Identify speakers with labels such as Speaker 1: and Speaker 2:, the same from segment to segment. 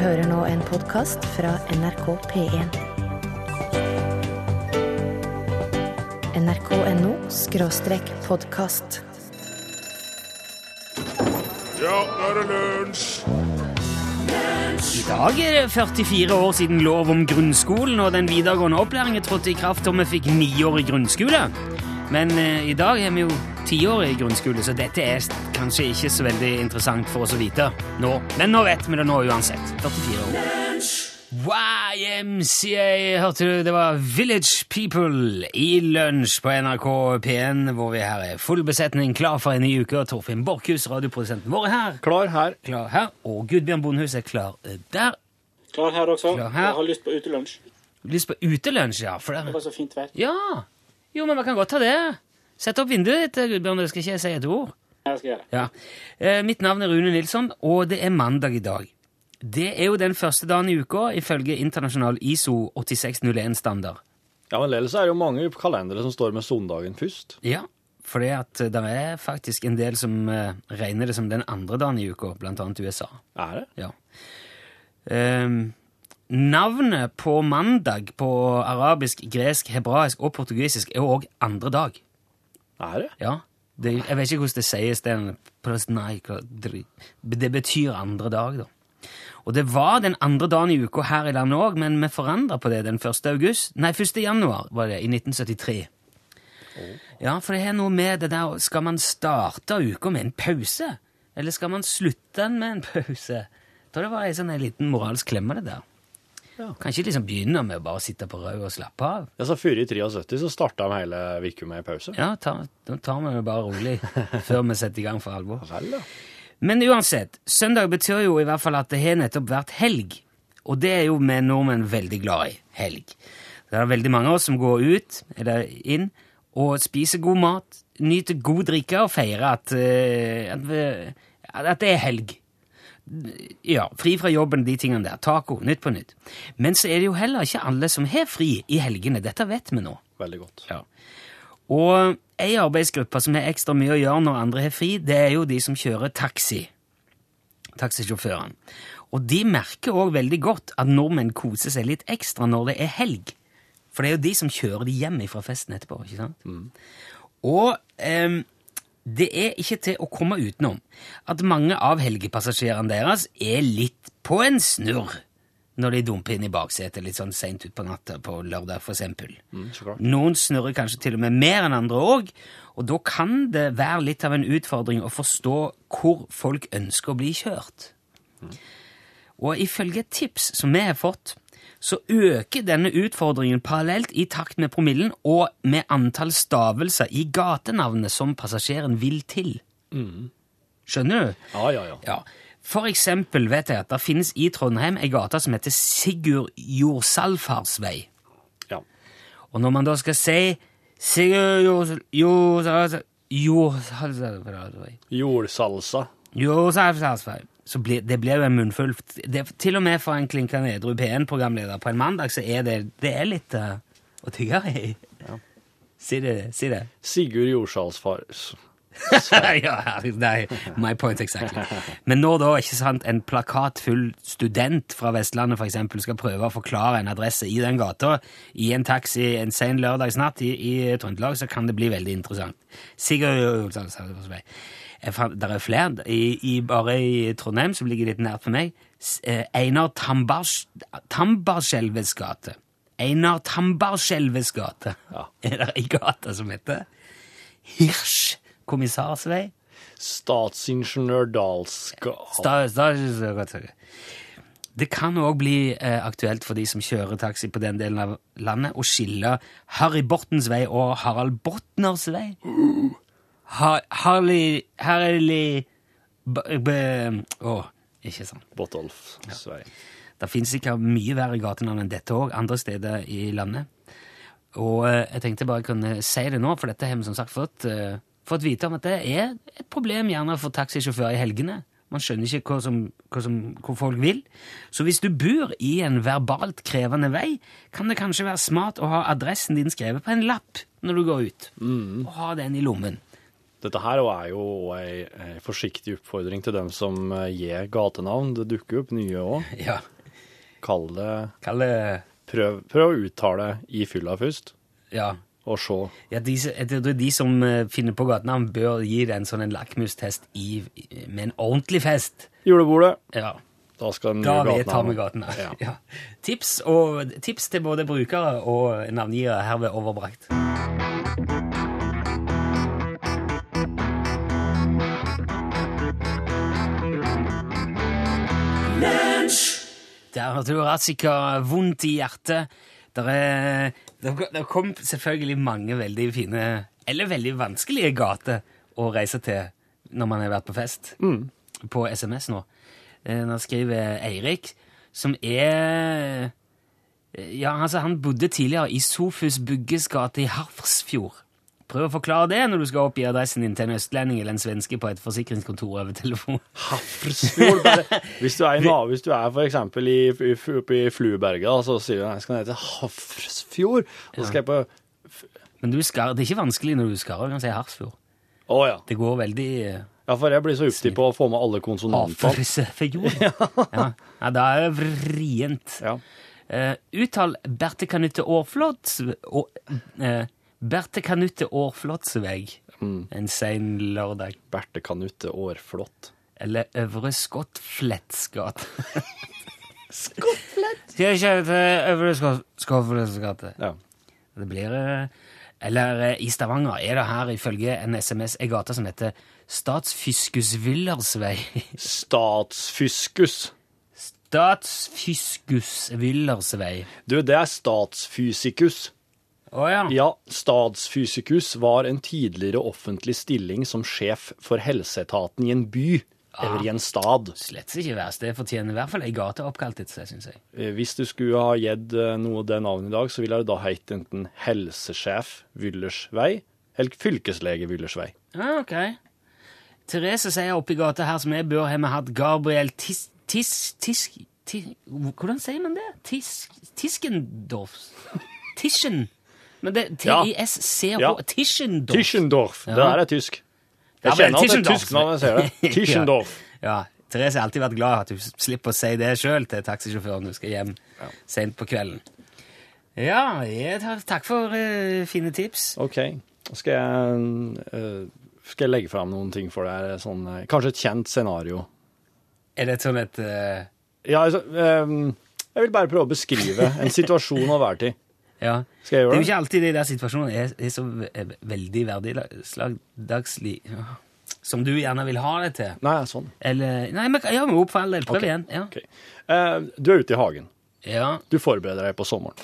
Speaker 1: hører nå en podkast fra NRK P1. nrk.no skråstrek podkast.
Speaker 2: Ja, nå er det lunsj!
Speaker 3: I dag er det 44 år siden lov om grunnskolen og den videregående opplæringen trådte i kraft og vi fikk niårig grunnskole. Men eh, i dag er vi jo tiårig grunnskole, så dette er kanskje ikke så veldig interessant for oss å vite nå. Men nå vet vi det nå uansett. 44 år. YMCA, hørte du? Det var Village People i lunsj på NRK P1, hvor vi her er full besetning, klar for en ny uke. Og Torfinn Borchhus, radioprodusenten vår, er her.
Speaker 4: Klar her.
Speaker 3: Klar her. Og Gudbjørn Bondhus er klar eh, der.
Speaker 5: Klar her også.
Speaker 3: Klar her.
Speaker 5: Jeg har lyst på utelunsj.
Speaker 3: Lyst på utelunsj, ja. For
Speaker 5: Det
Speaker 3: det
Speaker 5: var så fint vær.
Speaker 3: Ja! Jo, men vi kan godt ta det. Sett opp vinduet ditt, Gudbjørn. Det skal ikke jeg si et ord.
Speaker 5: Jeg skal gjøre det.
Speaker 3: Ja. Eh, mitt navn er Rune Nilsson, og det er mandag i dag. Det er jo den første dagen i uka ifølge internasjonal ISO 8601-standard.
Speaker 4: Ja, men ellers er det jo mange kalendere som står med søndagen først.
Speaker 3: Ja, fordi at det er faktisk en del som eh, regner det som den andre dagen i uka, blant annet USA.
Speaker 4: Er det?
Speaker 3: Ja. Ehm, navnet på mandag på arabisk, gresk, hebraisk og portugisisk er òg andre dag.
Speaker 4: Er det?
Speaker 3: Ja. Det, jeg vet ikke hvordan det sies. Det, det betyr andre dag, da. Og det var den andre dagen i uka her i landet òg, men vi forandra på det den 1. august. Nei, 1. januar var det, i 1973. Ja, for det er noe med det der Skal man starte uka med en pause? Eller skal man slutte den med en pause? Jeg tror det var ei sånn liten moralsk klemme, det der. Kan ikke liksom begynne med å bare sitte på rød og slappe av.
Speaker 4: Ja, så Før i 73 så starta vi hele uka med pause.
Speaker 3: Ja, da tar vi det bare rolig før vi setter i gang for alvor.
Speaker 4: Vel, da.
Speaker 3: Men uansett, søndag betyr jo i hvert fall at det har nettopp vært helg. Og det er jo vi nordmenn veldig glad i. Helg. Det er veldig mange av oss som går ut, eller inn, og spiser god mat, nyter god drikke og feirer at, eh, at, at det er helg. Ja, fri fra jobben, de tingene der. Taco, Nytt på nytt. Men så er det jo heller ikke alle som har fri i helgene. Dette vet vi nå.
Speaker 4: Veldig godt.
Speaker 3: Ja. Og ei arbeidsgruppe som har ekstra mye å gjøre når andre har fri, det er jo de som kjører taxi. Taxisjåførene. Og de merker òg veldig godt at nordmenn koser seg litt ekstra når det er helg. For det er jo de som kjører de hjem fra festen etterpå. ikke sant? Og em, det er ikke til å komme utenom at mange av helgepassasjerene deres er litt på en snurr når de dumper inn i baksetet litt sånn seint utpå natta på lørdag, for eksempel. Noen snurrer kanskje til og med mer enn andre òg, og da kan det være litt av en utfordring å forstå hvor folk ønsker å bli kjørt. Og ifølge et tips som vi har fått, så øker denne utfordringen parallelt i takt med promillen og med antall stavelser i gatenavnet som passasjeren vil til. Skjønner du?
Speaker 4: Ja, ja, ja.
Speaker 3: Ja. For eksempel vet jeg at det finnes i Trondheim ei gate som heter Sigurd Jorsalfarsvei.
Speaker 4: ja.
Speaker 3: Og når man da skal si Sigurd Jorsalsa. Jorsalfarsvei
Speaker 4: Jordsalsa.
Speaker 3: Så blir, det blir jo en munnfull. Det, til og med for en klinkende edru P1-programleder på en mandag så er det, det er litt uh, å tygge i. Si det. Si det.
Speaker 4: Sigurd Jordsalsfar...
Speaker 3: ja, nei, my point exactly. Men når da ikke sant, en plakatfull student fra Vestlandet for eksempel, skal prøve å forklare en adresse i den gata i en taxi en sen lørdagsnatt i, i Trøndelag, så kan det bli veldig interessant. Sigurd Jeg fant- Der er flere. I, i, bare i Trondheim, som ligger litt nært for meg, eh, Einar Tambars- Tambarskjelves gate. Einar Tambarskjelves gate.
Speaker 4: Ja.
Speaker 3: Er det ei gate som heter Hirsch kommissarsvei?
Speaker 4: Statsingeniør
Speaker 3: sta- Det kan òg bli eh, aktuelt for de som kjører taxi på den delen av landet, å skille Harry Bortens vei og Harald Botners vei. Ha, Harley Harley Å, ikke sant.
Speaker 4: Botolf, Sverige
Speaker 3: Det finnes sikkert mye verre gatenavn enn dette òg, andre steder i landet. Og eh, jeg tenkte bare jeg kunne si det nå, for dette har vi som sagt fått, uh, fått vite om at det er et problem gjerne for taxisjåfører i helgene. Man skjønner ikke hva, som, hva, som, hva folk vil. Så hvis du bor i en verbalt krevende vei, kan det kanskje være smart å ha adressen din skrevet på en lapp når du går ut. Og ha den i lommen.
Speaker 4: Dette her er jo ei, ei forsiktig oppfordring til dem som eh, gir gatenavn. Det dukker opp nye òg.
Speaker 3: Ja.
Speaker 4: Kall det
Speaker 3: Kall det
Speaker 4: prøv, prøv å uttale i fylla først,
Speaker 3: Ja.
Speaker 4: og se.
Speaker 3: ja de, som- de som eh, finner på gatenavn, bør gi det en sånn en lakmustest i, med en ordentlig fest.
Speaker 4: Julebordet.
Speaker 3: Ja.
Speaker 4: Da skal den
Speaker 3: Da
Speaker 4: nye
Speaker 3: vil ta med
Speaker 4: gatenavn.
Speaker 3: gatene.
Speaker 4: Ja.
Speaker 3: Ja. Tips, og, tips til både brukere og navngivere herved overbrakt. Der hørte du Ratzika vondt i hjertet. Der er, det det kom selvfølgelig mange veldig fine, eller veldig vanskelige gater å reise til når man har vært på fest. På SMS nå. Eh, Nå skriver Eirik, som er Ja, altså, han bodde tidligere i Sofus Bugges gate i Hafrsfjord. Prøv å forklare det når du skal oppgi adressen din til en østlending eller en svenske på et forsikringskontor over telefon.
Speaker 4: Hafrsfjord. Hvis du er, i, nav- hvis du er i, oppe i Flueberget, og så sier du jeg skal ned til Hafrsfjord. Så skal jeg på
Speaker 3: Men du skar, det er ikke vanskelig når du skarrer, du kan si Harsfjord.
Speaker 4: Å ja.
Speaker 3: Det går veldig eh,
Speaker 4: Ja, for jeg blir så opptatt på å få med alle konsonantene.
Speaker 3: ja. ja. ja, da er det vrient.
Speaker 4: Ja.
Speaker 3: Uh, uttal Berthe Kanutte Aarflot og, eh, Berthe Kanutte Aarflotsveg
Speaker 4: Mm.
Speaker 3: en sein lørdag.
Speaker 4: Berthe Kanutte Aarflot.
Speaker 3: Eller Øvre Skottfletts gate. Skottflett? Skal jeg kjøre til Øvre Skott- Skottfletts gate?
Speaker 4: Ja.
Speaker 3: Det blir eh, Eller eh, i Stavanger er det her ifølge en SMS ei gate som heter Statsfyskus Villersvei.
Speaker 4: Statsfyskus.
Speaker 3: Statsfyskus Villersvei.
Speaker 4: Du, det er statsfysikus.
Speaker 3: Å ja.
Speaker 4: Ja, stadsfysikus var en tidligere offentlig stilling som sjef for helseetaten i en by, eller i en stad.
Speaker 3: Slett ikke verst. Det fortjener i hvert fall ei gate oppkalt etter seg, syns jeg.
Speaker 4: Eh, Hvis du skulle ha gitt eh, noe det navnet i dag, så ville det da hett enten helsesjef Vyllersvei eller fylkeslege Vyllersvei.
Speaker 3: Ah, ok. Therese sier oppi gata her som jeg bør har vi hatt Gabriel Tis... Tis... tis, tis hvordan sier man det? Tis, Tiskendorf? Tischen? Men det
Speaker 4: Ja.
Speaker 3: T-I-S-C-H
Speaker 4: Ja.
Speaker 3: Tischendorf.
Speaker 4: Tischendorf.
Speaker 3: Ja.
Speaker 4: Det der er tysk. Jeg kjenner at det er tysk når jeg ser det. Tischendorf.
Speaker 3: Ja. Therese har alltid vært glad at du slipper å si det sjøl til taxisjåføren du skal hjem sent på kvelden. Ja, tar, takk for uh, fine tips.
Speaker 4: OK. Da skal jeg, uh, skal jeg legge fram noen ting for deg. Sånn, uh, kanskje et kjent scenario.
Speaker 3: Er det sånn et
Speaker 4: Ja, altså, um, jeg vil bare prøve å beskrive en situasjon å være til.
Speaker 3: Ja.
Speaker 4: Skal jeg
Speaker 3: Det er jo ikke alltid de der situasjonene er, er så veldig hverdagslig ja, som du gjerne vil ha det til.
Speaker 4: Nei, sånn.
Speaker 3: Eller Nei, men ja, men opp for all del. Prøv
Speaker 4: okay.
Speaker 3: igjen. Ja.
Speaker 4: Okay. Uh, du er ute i hagen.
Speaker 3: Ja,
Speaker 4: Du forbereder deg på sommeren.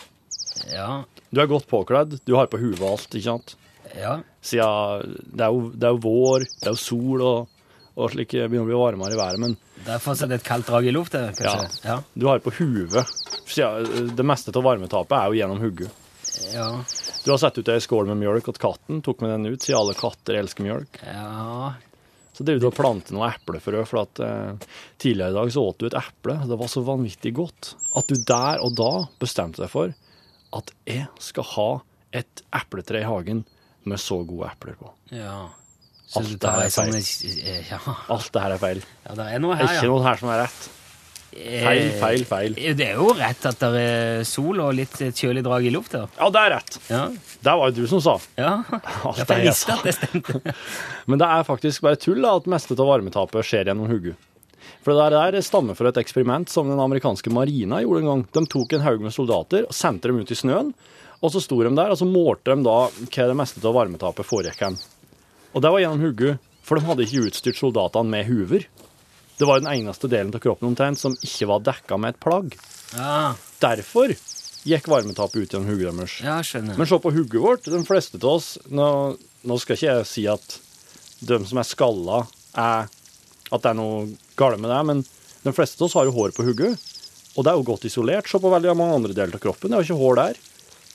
Speaker 3: ja,
Speaker 4: Du er godt påkledd, du har på huet alt, ikke sant?
Speaker 3: ja.
Speaker 4: Siden det er jo, det er jo vår, det er jo sol, og, og slik begynner å bli varmere i været, men
Speaker 3: Derfor er det et kaldt drag i lufta, kanskje? Ja.
Speaker 4: du har på huet. Det meste av varmetapet er jo gjennom hugget.
Speaker 3: Ja.
Speaker 4: Du har sett ut ei skål med mjølk til katten, tok med den ut, siden alle katter elsker mjølk.
Speaker 3: ja.
Speaker 4: Så driver du og planter noe eplefrø, for at eh, tidligere i dag så åt du et eple, og det var så vanvittig godt at du der og da bestemte deg for at jeg skal ha et epletre i hagen med så gode epler på.
Speaker 3: ja. Så
Speaker 4: Alt
Speaker 3: det her
Speaker 4: er
Speaker 3: feil. sånn ja.
Speaker 4: Alt det her er feil.
Speaker 3: ja, det er noe her, ja.
Speaker 4: ikke noe her som er rett. Feil,
Speaker 3: Eh,
Speaker 4: feil, feil.
Speaker 3: Det er jo rett at det er sol og litt kjølig drag i lufta.
Speaker 4: Ja, det er rett.
Speaker 3: Ja.
Speaker 4: Det var jo du som sa.
Speaker 3: ja.
Speaker 4: Alt
Speaker 3: jeg
Speaker 4: jeg
Speaker 3: visste at det stemte.
Speaker 4: Men det er faktisk bare tull da, at meste av varmetapet skjer gjennom hodet. For det der der stammer fra et eksperiment som den amerikanske marina gjorde en gang. De tok en haug med soldater og sendte dem ut i snøen, og så sto de der, og så målte de da hva det meste av varmetapet foregikk hen. Og det var gjennom hugget, for de hadde ikke utstyrt soldatene med huver. Det var den eneste delen av kroppen omtrent som ikke var dekka med et plagg.
Speaker 3: Ja,
Speaker 4: Derfor gikk varmetapet ut gjennom hugget deres.
Speaker 3: ja skjønner.
Speaker 4: Men se på hugget vårt. De fleste av oss Nå, nå skal ikke jeg si at de som er skalla, er At det er noe galt med det, men de fleste av oss har jo hår på hugget. Og det er jo godt isolert. Se på veldig mange andre deler av kroppen. Det er jo ikke hår der.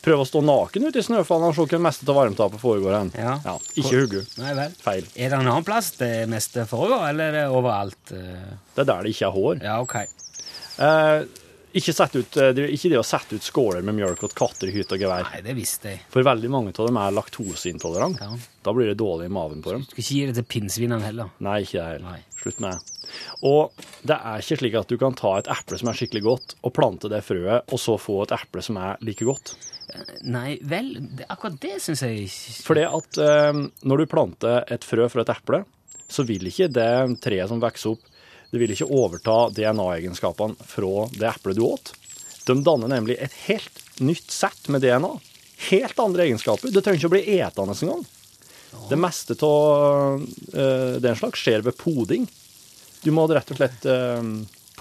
Speaker 4: Prøv å stå naken ute i snøfallen og se hvor det meste av varmtapet foregår hen.
Speaker 3: Ja.
Speaker 4: ikke hugget.
Speaker 3: Nei vel.
Speaker 4: Feil.
Speaker 3: Er det en annen plass det meste foregår, eller er det overalt? eh?
Speaker 4: Det er der det ikke er hår.
Speaker 3: Ja, ok.
Speaker 4: Eh, Ikke, sett ut, eh, ikke det å sette ut skåler med mjølk til katter i hytte og gevær.
Speaker 3: Nei, det visste jeg.
Speaker 4: For veldig mange av dem er laktoseintolerant.
Speaker 3: Ja.
Speaker 4: Da blir det dårlig i maven på dem.
Speaker 3: Du skal ikke gi det til pinnsvinene heller.
Speaker 4: Nei, ikke det heller. Nei. Slutt med det. Og det er ikke slik at du kan ta et eple som er skikkelig godt, og plante det frøet, og så få et eple som er like godt.
Speaker 3: Nei, vel, det, akkurat det syns jeg ikke
Speaker 4: Fordi at eh, når du planter et frø fra et eple, så vil ikke det treet som vokser opp, det vil ikke overta DNA-egenskapene fra det eplet du åt. De danner nemlig et helt nytt sett med DNA. Helt andre egenskaper. Det trenger ikke å bli etende engang. Det meste av eh, den slags skjer ved poding. Du må rett og slett eh,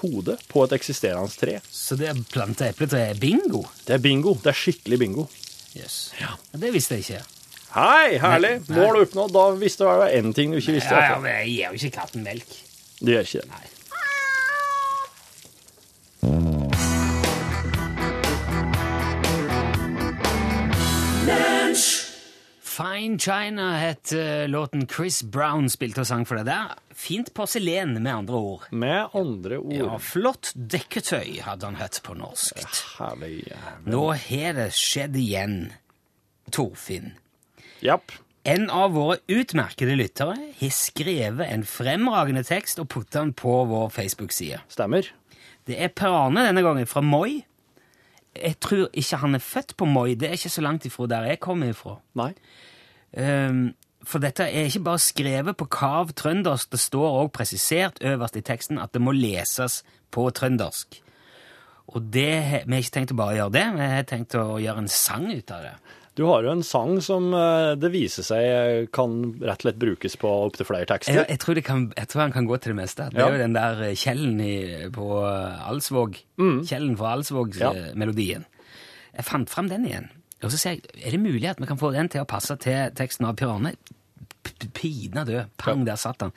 Speaker 4: pode på et eksisterende tre.
Speaker 3: Så det å plante epletre er bingo?
Speaker 4: Det er bingo. Det er skikkelig bingo.
Speaker 3: Jøss. Ja. Det visste jeg ikke.
Speaker 4: Hei, herlig!
Speaker 3: Nei.
Speaker 4: Mål oppnådd. Da visste du hvert én ting du ikke visste.
Speaker 3: Ja, ja, men jeg gir jo ikke katten melk.
Speaker 4: Du gjør ikke det.
Speaker 3: Nei. Fine China het eh, låten Chris Brown spilte og sang for deg der. Fint porselen, med andre ord.
Speaker 4: Med andre ord
Speaker 3: Ja, Flott dekketøy, hadde han hett på norsk.
Speaker 4: Herlig.
Speaker 3: Nå har det skjedd igjen, Torfinn.
Speaker 4: Japp.
Speaker 3: En av våre utmerkede lyttere har skrevet en fremragende tekst og putta den på vår Facebook-side.
Speaker 4: Stemmer.
Speaker 3: Det er Per Arne denne gangen, fra Moi. Jeg tror ikke han er født på Moi, det er ikke så langt ifra der jeg kommer ifra.
Speaker 4: Nei.
Speaker 3: Ehm, for dette er ikke bare skrevet på kav trøndersk, det står også presisert øverst i teksten at det må leses på trøndersk. Og det, vi har ikke tenkt å bare gjøre det, vi har tenkt å gjøre en sang ut av det.
Speaker 4: Du har jo en sang som eh, det viser seg kan rett og slett brukes på opptil flere tekster.
Speaker 3: Jeg, jeg, tror det kan, jeg tror han kan gå til det meste. Det
Speaker 4: Ja.
Speaker 3: er jo den der eh, Kjellen i, på Alsvåg. Alsvåg. Kjellen fra Alsvåg-melodien. Jeg fant fram den igjen. Og så sier jeg, er det mulig at vi kan få den til å passe til teksten av Per Arne? Pina død. Pang, der satt han.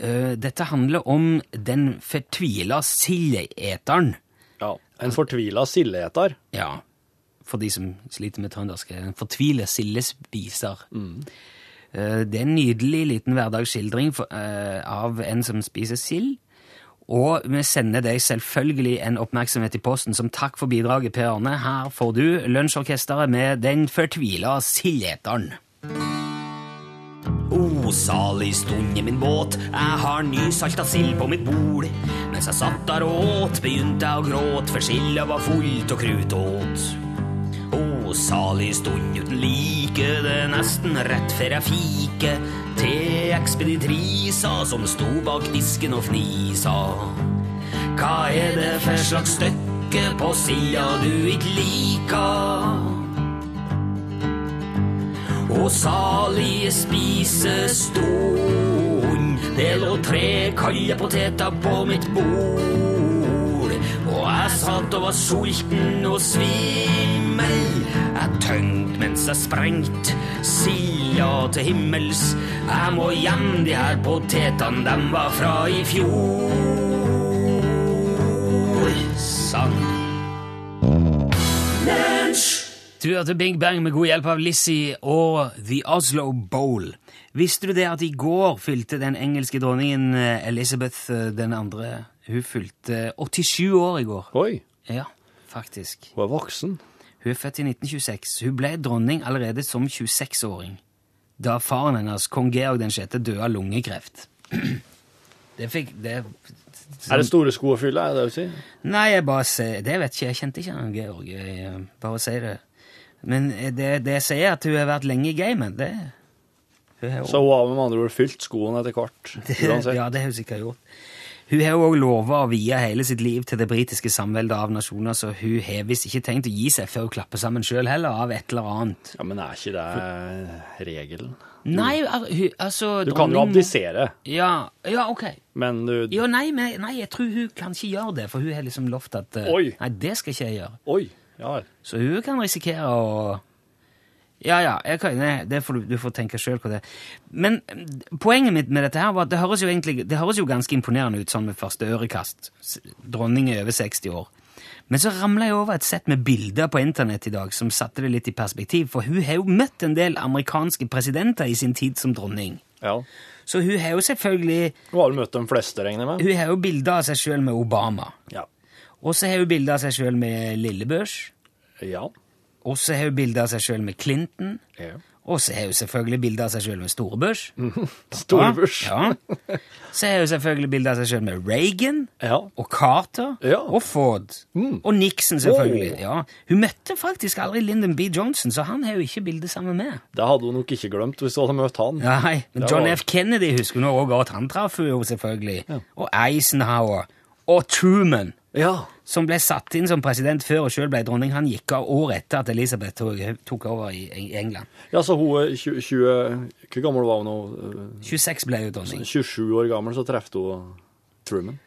Speaker 3: Uh, dette handler om den fortvila sildeeteren.
Speaker 4: Ja. En fortvila sildeeter.
Speaker 3: Ja, for de som sliter med trøndersk. En fortvila sildespiser. Eh, Det er en nydelig liten hverdagsskildring eh, av en som spiser sild. Og vi sender deg selvfølgelig en oppmerksomhet i posten som takk for bidraget, Per Arne. Her får du Lunsjorkesteret med Den fortvila sildeteren. O, salig stund i min båt, jeg har nysalta sild på mitt bord. Mens jeg satt der og åt, begynte jeg å gråte, for silda var fullt og krutåt. O, salig stund uten like, det er nesten rett før jeg fike til ekspeditrisa som sto bak disken og fnisa. Hva er det for slags stykke på sida du ikke liker? Og salig spisestund Det lå tre kalde poteter på mitt bord Og jeg satt og var sulten og svimmel Jeg tømt mens jeg sprengt. Silda til himmels Jeg må hjem, de her potetene Dem var fra i fjor. Sann. Du hørte Bing Bang med god hjelp av Lizzie og The Oslo Bowl. Visste du det at i går fylte den engelske dronningen eh, Elizabeth eh, den andre Hun fylte 87 år i går.
Speaker 4: Oi,
Speaker 3: Ja, faktisk.
Speaker 4: hun er voksen.
Speaker 3: Hun er født i 1926. Hun ble dronning allerede som 26-åring. Da faren hennes, kong Georg 6., døde av lungekreft. Det fikk det,
Speaker 4: Er det store sko å fylle, er det det du sier?
Speaker 3: Nei, jeg bare sier Det vet ikke jeg. kjente ikke han Georg. Jeg eh, bare sier det. Men eh, det, det jeg sier, at hun har vært lenge i gamet, det hun jo-
Speaker 4: Så hun har med andre ord fylt skoene etter hvert. Uansett.
Speaker 3: Ja, det har hun sikkert gjort. Hun har òg lova å vie hele sitt liv til det britiske samveldet av nasjoner, så hun har visst ikke tenkt å gi seg før hun klapper sammen sjøl heller, av et eller annet.
Speaker 4: Ja, Men er ikke det regelen?
Speaker 3: Nei, hun, altså
Speaker 4: Du kan jo abdisere,
Speaker 3: Ja, ja, ok.
Speaker 4: men du
Speaker 3: Ja, nei, men, nei, jeg tror hun kan ikke gjøre det, for hun har liksom lovt at eh,
Speaker 4: Oi.
Speaker 3: Nei, det skal ikke jeg gjøre.
Speaker 4: Oi. Ja.
Speaker 3: Så hun kan risikere å Ja, ja, jeg kan, nei, det får du, du får tenke sjøl på det. Men poenget mitt med dette her var at det høres jo egentlig det høres jo ganske imponerende ut sånn med første ørekast. Dronning er over 60 år. Men så ramla jeg over et sett med bilder på internett i dag som satte det litt i perspektiv, for hun har jo møtt en del amerikanske presidenter i sin tid som dronning.
Speaker 4: Ja.
Speaker 3: Så hun har jo selvfølgelig
Speaker 4: Hun har jo møtt de fleste, regner jeg med?
Speaker 3: Hun har jo bilder av seg sjøl med Obama.
Speaker 4: Ja.
Speaker 3: Og så har hun bilder av seg sjøl med Lillebørs.
Speaker 4: Ja.
Speaker 3: Og så har hun bilde av seg sjøl med Clinton.
Speaker 4: ja.
Speaker 3: Og så har hun selvfølgelig bilde av seg sjøl med Storebørs.
Speaker 4: Storebørs.
Speaker 3: Ja. Så har hun selvfølgelig bilde av seg sjøl med Reagan.
Speaker 4: Ja.
Speaker 3: Og Carter.
Speaker 4: Ja.
Speaker 3: Og Ford.
Speaker 4: Mm.
Speaker 3: Og Nixon, selvfølgelig.
Speaker 4: Oh.
Speaker 3: Ja. Hun møtte faktisk aldri Lyndon B. Johnson, så han har jo ikke bilde sammen med.
Speaker 4: Det hadde hun nok ikke glemt hvis hun hadde møtt han.
Speaker 3: Nei, men John
Speaker 4: var-
Speaker 3: F. Kennedy husker hun også godt. Han traff hun jo selvfølgelig. Og Eisenhower. Og Truman,
Speaker 4: Ja.
Speaker 3: som ble satt inn som president før hun sjøl ble dronning. Han gikk av året etter at Elisabeth tok, over i England.
Speaker 4: ja, så hun er 20, 20 Hvor gammel var hun nå?
Speaker 3: 26 ble hun dronning.
Speaker 4: 27 år gammel, så traff hun Truman.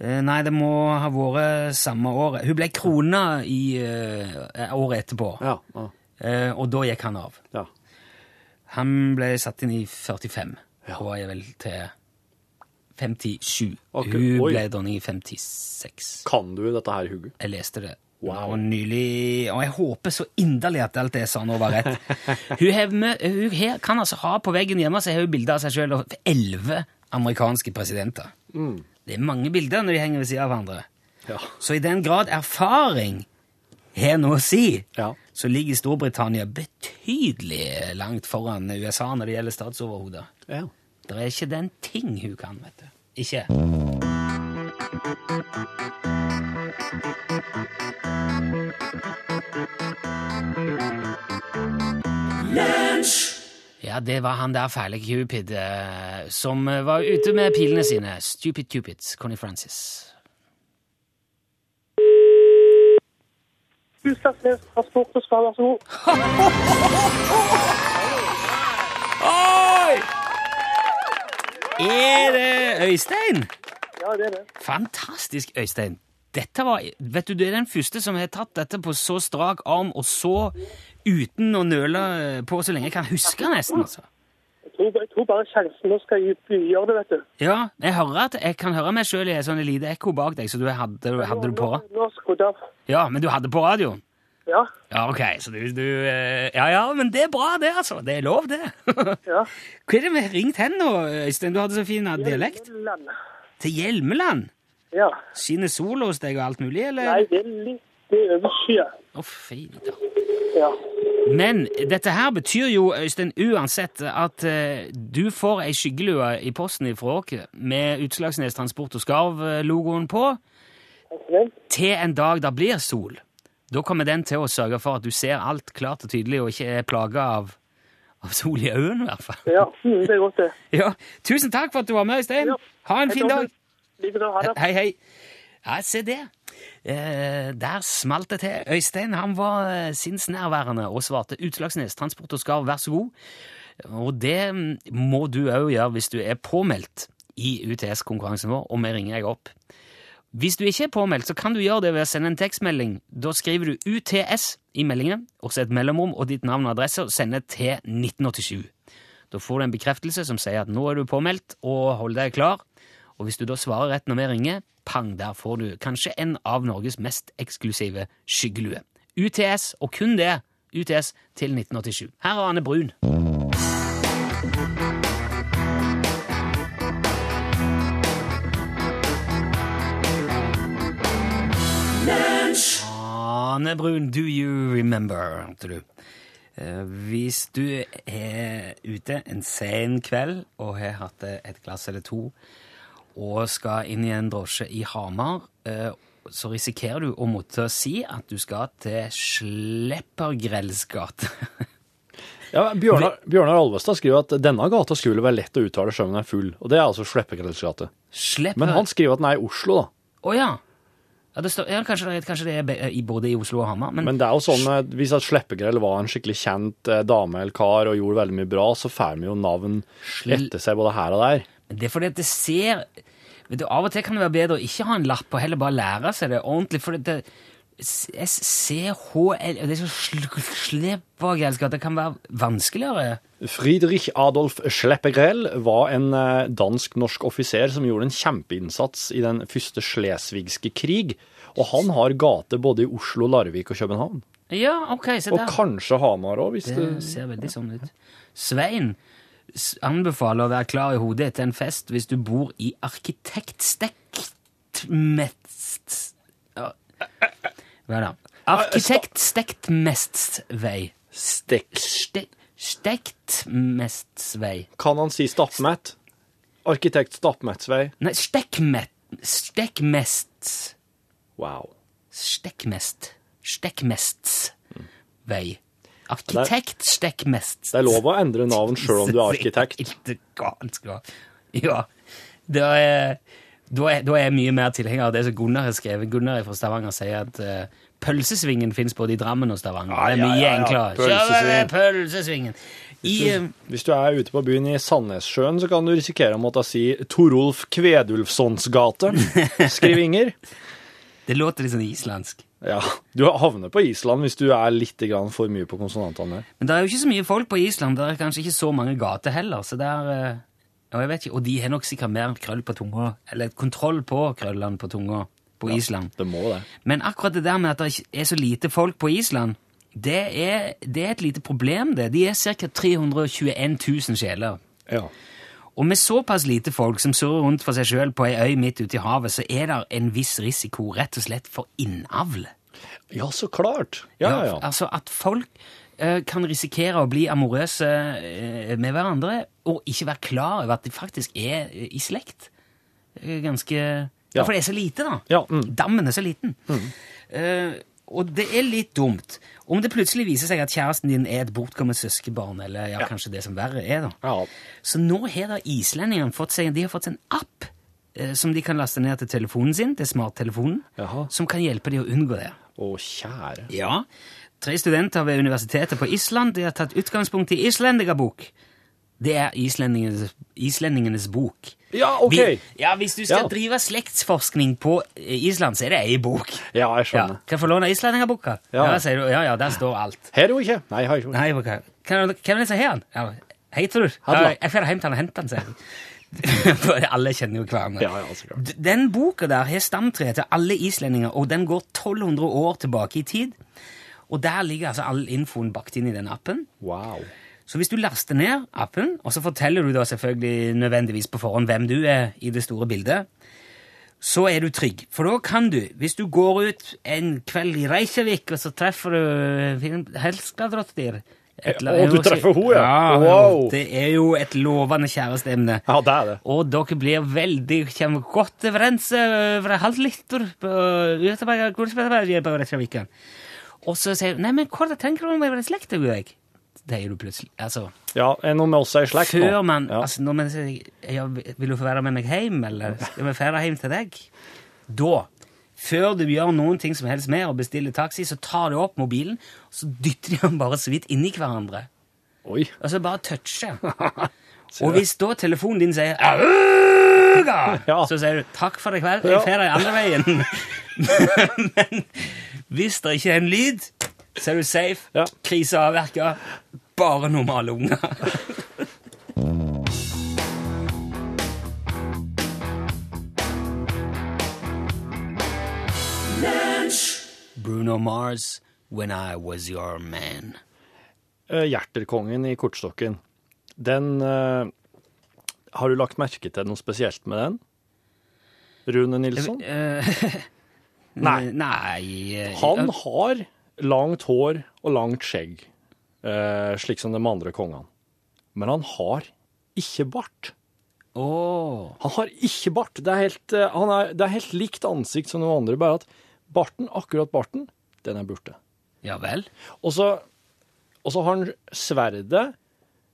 Speaker 3: Eh, Nei, det må ha vært samme året. Hun ble krona i uh, året etterpå,
Speaker 4: Ja. ja,
Speaker 3: Uh, og da gikk han av.
Speaker 4: ja.
Speaker 3: Han ble satt inn i 45,
Speaker 4: Ja.
Speaker 3: og var vel til 57.
Speaker 4: Okay.
Speaker 3: Hun
Speaker 4: Oi.
Speaker 3: ble dronning i 56.
Speaker 4: Kan du dette her, Hugo?
Speaker 3: Jeg leste det.
Speaker 4: Wow.
Speaker 3: Og nylig Og jeg håper så inderlig at alt det jeg sa nå, var rett. hun, har hun her, kan altså ha på veggen hjemme så har hun bilder av seg sjøl og elleve amerikanske presidenter. Det er mange bilder når de henger ved siden av hverandre.
Speaker 4: Ja.
Speaker 3: Så i den grad erfaring har noe å si,
Speaker 4: Ja.
Speaker 3: så ligger Storbritannia betydelig langt foran USA når det gjelder statsoverhodet.
Speaker 4: ja.
Speaker 3: Det er ikke den ting hun kan, vet du. Ikke. Ja, det var han der fæle Cupid eh, som eh, var ute med pilene sine. Stupid Cupid, Connie Francis.
Speaker 5: Utslagsnes transport og skal være så god.
Speaker 3: Oi! Er det Øystein?
Speaker 5: Ja, det er det.
Speaker 3: Fantastisk, Øystein. Dette var, vet du, Det er den første som har tatt dette på så strak arm og så uten å nøle på så lenge jeg kan huske, nesten. altså.
Speaker 5: Jeg tror, jeg tror bare sjansen nå skal gjøre det, vet du.
Speaker 3: Ja, Jeg hører at jeg kan høre meg sjøl i et sånt lite ekko bak deg, så du hadde, hadde du på?
Speaker 5: Av.
Speaker 3: Ja, men du hadde på radioen?
Speaker 5: Ja,
Speaker 3: Ja, ok, så du, du eh, Ja, ja, men det er bra, det, altså. Det er lov, det.
Speaker 5: ja.
Speaker 3: Hva er det vi har ringt hen nå, Øystein? Du hadde så fin dialekt.
Speaker 5: Hjelmeland.
Speaker 3: Til Hjelmeland?
Speaker 5: Ja.
Speaker 3: Skinner sola hos deg og alt mulig, eller?
Speaker 5: Nei, det er litt over er overskyet.
Speaker 3: Å, fy da.
Speaker 5: Ja.
Speaker 3: Men dette her betyr jo, Øystein, uansett at uh, du får ei skyggelue i posten fra oss med Utslagsnes Transport og Skarv-logoen på, til en dag det blir sol. Da kommer den til å sørge for at du ser alt klart og tydelig, og ikke er plaga av, av sol i øynene, i hvert fall.
Speaker 5: Ja, mm, det er godt det.
Speaker 3: Ja, Tusen takk for at du var med, Øystein.
Speaker 5: Ja.
Speaker 3: Ha en fin dag. Hei, hei. Ja, se det. Eh, der smalt det til. Øystein han var eh, sinnsnærværende og svarte Utslagsnes Transport og Skarv, vær så god. Og det mm, må du òg gjøre hvis du er påmeldt i UTS-konkurransen vår, og vi ringer deg opp. Hvis du ikke er påmeldt, så kan du gjøre det ved å sende en tekstmelding. Da skriver du UTS i meldingen, også et mellomrom og ditt navn og adresse, og sender til 1987. Da får du en bekreftelse som sier at nå er du påmeldt, og hold deg klar. Og hvis du da svarer rett når vi ringer, pang, der får du kanskje en av Norges mest eksklusive skyggelue. UTS, og kun det, UTS til 1987. Her er Anne Brun. Ane Brun, do you remember? hørte du. Eh, Hvis du er ute en sen kveld og har hatt et glass eller to, og skal inn i en drosje i Hamar, eh, så risikerer du å måtte si at du skal til Sleppergrells gate.
Speaker 4: Ja, Bjørnar, Bjørnar Alvestad skriver at denne gata skulle være lett å uttale selv om den er full, og det er altså Sleppergrells gate.
Speaker 3: Slepper...
Speaker 4: Men han skriver at den er i Oslo, da.
Speaker 3: Å ja. Ja, det står, ja kanskje, det- kanskje det er både i Oslo og Hamar, men,
Speaker 4: Men det er jo sånn at hvis at Sleppegrell var en skikkelig kjent eh, dame eller kar og gjorde veldig mye bra, så får vi jo navn etter seg både her og der.
Speaker 3: Men det er fordi at det ser vet du, Av og til kan det være bedre å ikke ha en lapp og heller bare lære seg det ordentlig. For det, SCHL Det er så sl- sleppergelsk at det kan være vanskeligere.
Speaker 4: Friedrich Adolf Schleppegrell var en eh, dansk-norsk offiser som gjorde en kjempeinnsats i den første slesvigske krig. Og han har gate både i Oslo, Larvik og København.
Speaker 3: Ja, ok, se der.
Speaker 4: Og kanskje Hamar òg, hvis
Speaker 3: Det
Speaker 4: det
Speaker 3: ser veldig sånn ut. Svein anbefaler å være klar i hodet etter en fest hvis du bor i arkitektstekt mest ja, Hva da? Arkitekt Stektmestsvei.
Speaker 4: Stekk.
Speaker 3: Ste Stektmestsvei.
Speaker 4: Kan han si stappmett? Arkitekt Stappmettsvei.
Speaker 3: Nei, Stekkmet... Stekkmests...
Speaker 4: Wow.
Speaker 3: Stekkmest. Stekkmestsvei. Arkitekt Stekkmests...
Speaker 4: Det er lov å endre navn sjøl om du er arkitekt.
Speaker 3: Ja. Da er, da, er, da er jeg mye mer tilhenger av det som Gunnar har skrevet. Gunnar fra Stavanger sier at uh, pølsesvingen fins både i Drammen og Stavanger.
Speaker 4: Ja, ja, ja, ja.
Speaker 3: enklere.
Speaker 4: Pølsesving.
Speaker 3: Kjør med pølsesvingen! I, eh,
Speaker 4: Hvis du er ute på byen i Sandnessjøen, så kan du risikere å måtte si Torolf Kvedulfsons gate. Skriv Inger.
Speaker 3: det låter litt sånn islandsk.
Speaker 4: Ja, du havner på Island hvis du er litt grann for mye på konsonantene.
Speaker 3: Men det er jo ikke så mye folk på Island. Det er kanskje ikke så mange gater heller. så det er... eh, ja, jeg vet ikke, Og de har nok sikkert mer krøll på tunga, eller kontroll på krøllene på tunga på Island.
Speaker 4: Det må det.
Speaker 3: Men akkurat det der med at det er så lite folk på Island, det er, det er et lite problem, det. De er ca. 321 000 sjeler.
Speaker 4: Ja.
Speaker 3: Og med såpass lite folk som surrer rundt for seg sjøl på ei øy midt ute i havet, så er det en viss risiko rett og slett for innavl.
Speaker 4: ja, så klart. Ja, ja, ja.
Speaker 3: Altså at folk eh, kan risikere å bli amorøse eh, med hverandre og ikke være klar over at de faktisk er eh, i slekt. Ganske ja. For det er så lite, da.
Speaker 4: Ja, mm.
Speaker 3: Dammen er så liten. Eh, og det er litt dumt om det plutselig viser seg at kjæresten din er et bortkommet søskenbarn, eller ja, kanskje det som verre er, da.
Speaker 4: Ja.
Speaker 3: Så nå har da islendingene fått seg, de har fått en app eh, som de kan laste ned til telefonen sin, til smarttelefonen,
Speaker 4: Jaha.
Speaker 3: som kan hjelpe de å unngå det.
Speaker 4: Å, kjære.
Speaker 3: Ja. Tre studenter ved universitetet på Island de har tatt utgangspunkt i Islendigerbok. Det er islendingenes, islendingenes bok.
Speaker 4: Ja, OK.
Speaker 3: Vi, ja, Hvis du skal
Speaker 4: Ja.
Speaker 3: drive slektsforskning på eh, Island, så er det ei bok.
Speaker 4: Ja, jeg
Speaker 3: Ja.
Speaker 4: skjønner.
Speaker 3: Kan jeg få låne islendingerboka?
Speaker 4: Ja.
Speaker 3: Ja. Ja, ja, der står alt.
Speaker 4: Er hun ikke. Nei, jeg har ikke.
Speaker 3: Nei, ok. Kan, kan jeg lese her? Ja. Hei, tror du? Ja, jeg drar hjem til han og henter den, sier jeg. For alle kjenner jo hverandre.
Speaker 4: Ja, ja, så klart.
Speaker 3: Den boka der har stamtre til alle islendinger, og den går 1200 år tilbake i tid. Og der ligger altså all infoen bakt inn i den appen.
Speaker 4: Wow.
Speaker 3: Så hvis du laster ned appen, og så forteller du da selvfølgelig nødvendigvis på forhånd hvem du er i det store bildet, så er du trygg. For da kan du, hvis du går ut en kveld i Reykjavik, og så treffer du Helskadrottir
Speaker 4: Å, du treffer henne, ja. Wow.
Speaker 3: Det er jo et lovende kjæresteemne.
Speaker 4: Ja, det er det.
Speaker 3: Og dere blir veldig kommer godt overens over halvliter på Göteborg- Gullsbergberget på Reykjaviken. Og så sier du Nei, men hva tenker du om å være slekt, og jeg? Det er du plutselig. Altså,
Speaker 4: Ja, er noe med oss i slekt nå.
Speaker 3: før man
Speaker 4: ja.
Speaker 3: altså, Når man sier ja, 'Vil du få være med meg hjem', eller 'Skal vi ferde hjem til deg'? Da, før du gjør noen ting som helst med og bestiller taxi, så tar du opp mobilen, og så dytter de den bare så vidt inni hverandre.
Speaker 4: Oi.
Speaker 3: Og så bare toucher. og hvis da telefonen din sier
Speaker 4: Ja.
Speaker 3: så sier du 'takk for i kveld, jeg drar andre veien'. Men hvis det ikke er en lyd, så er du safe.
Speaker 4: Ja.
Speaker 3: Krise avverka. Bare normale unger. Bruno Mars, 'When I Was Your Man'.
Speaker 4: Eh, Hjerterkongen i kortstokken. Den uh, Har du lagt merke til noe spesielt med den? Rune Nilsson?
Speaker 3: Eh,
Speaker 4: Nei.
Speaker 3: Nei
Speaker 4: Han har langt hår og langt skjegg, eh, slik som de andre kongene. Men han har ikke bart.
Speaker 3: Åh.
Speaker 4: Han har ikke bart. Det er helt, eh, han er, det er helt likt ansikt som de andre, bare at barten, akkurat barten, den er borte.
Speaker 3: Ja vel?
Speaker 4: Og så, og så har han sverdet.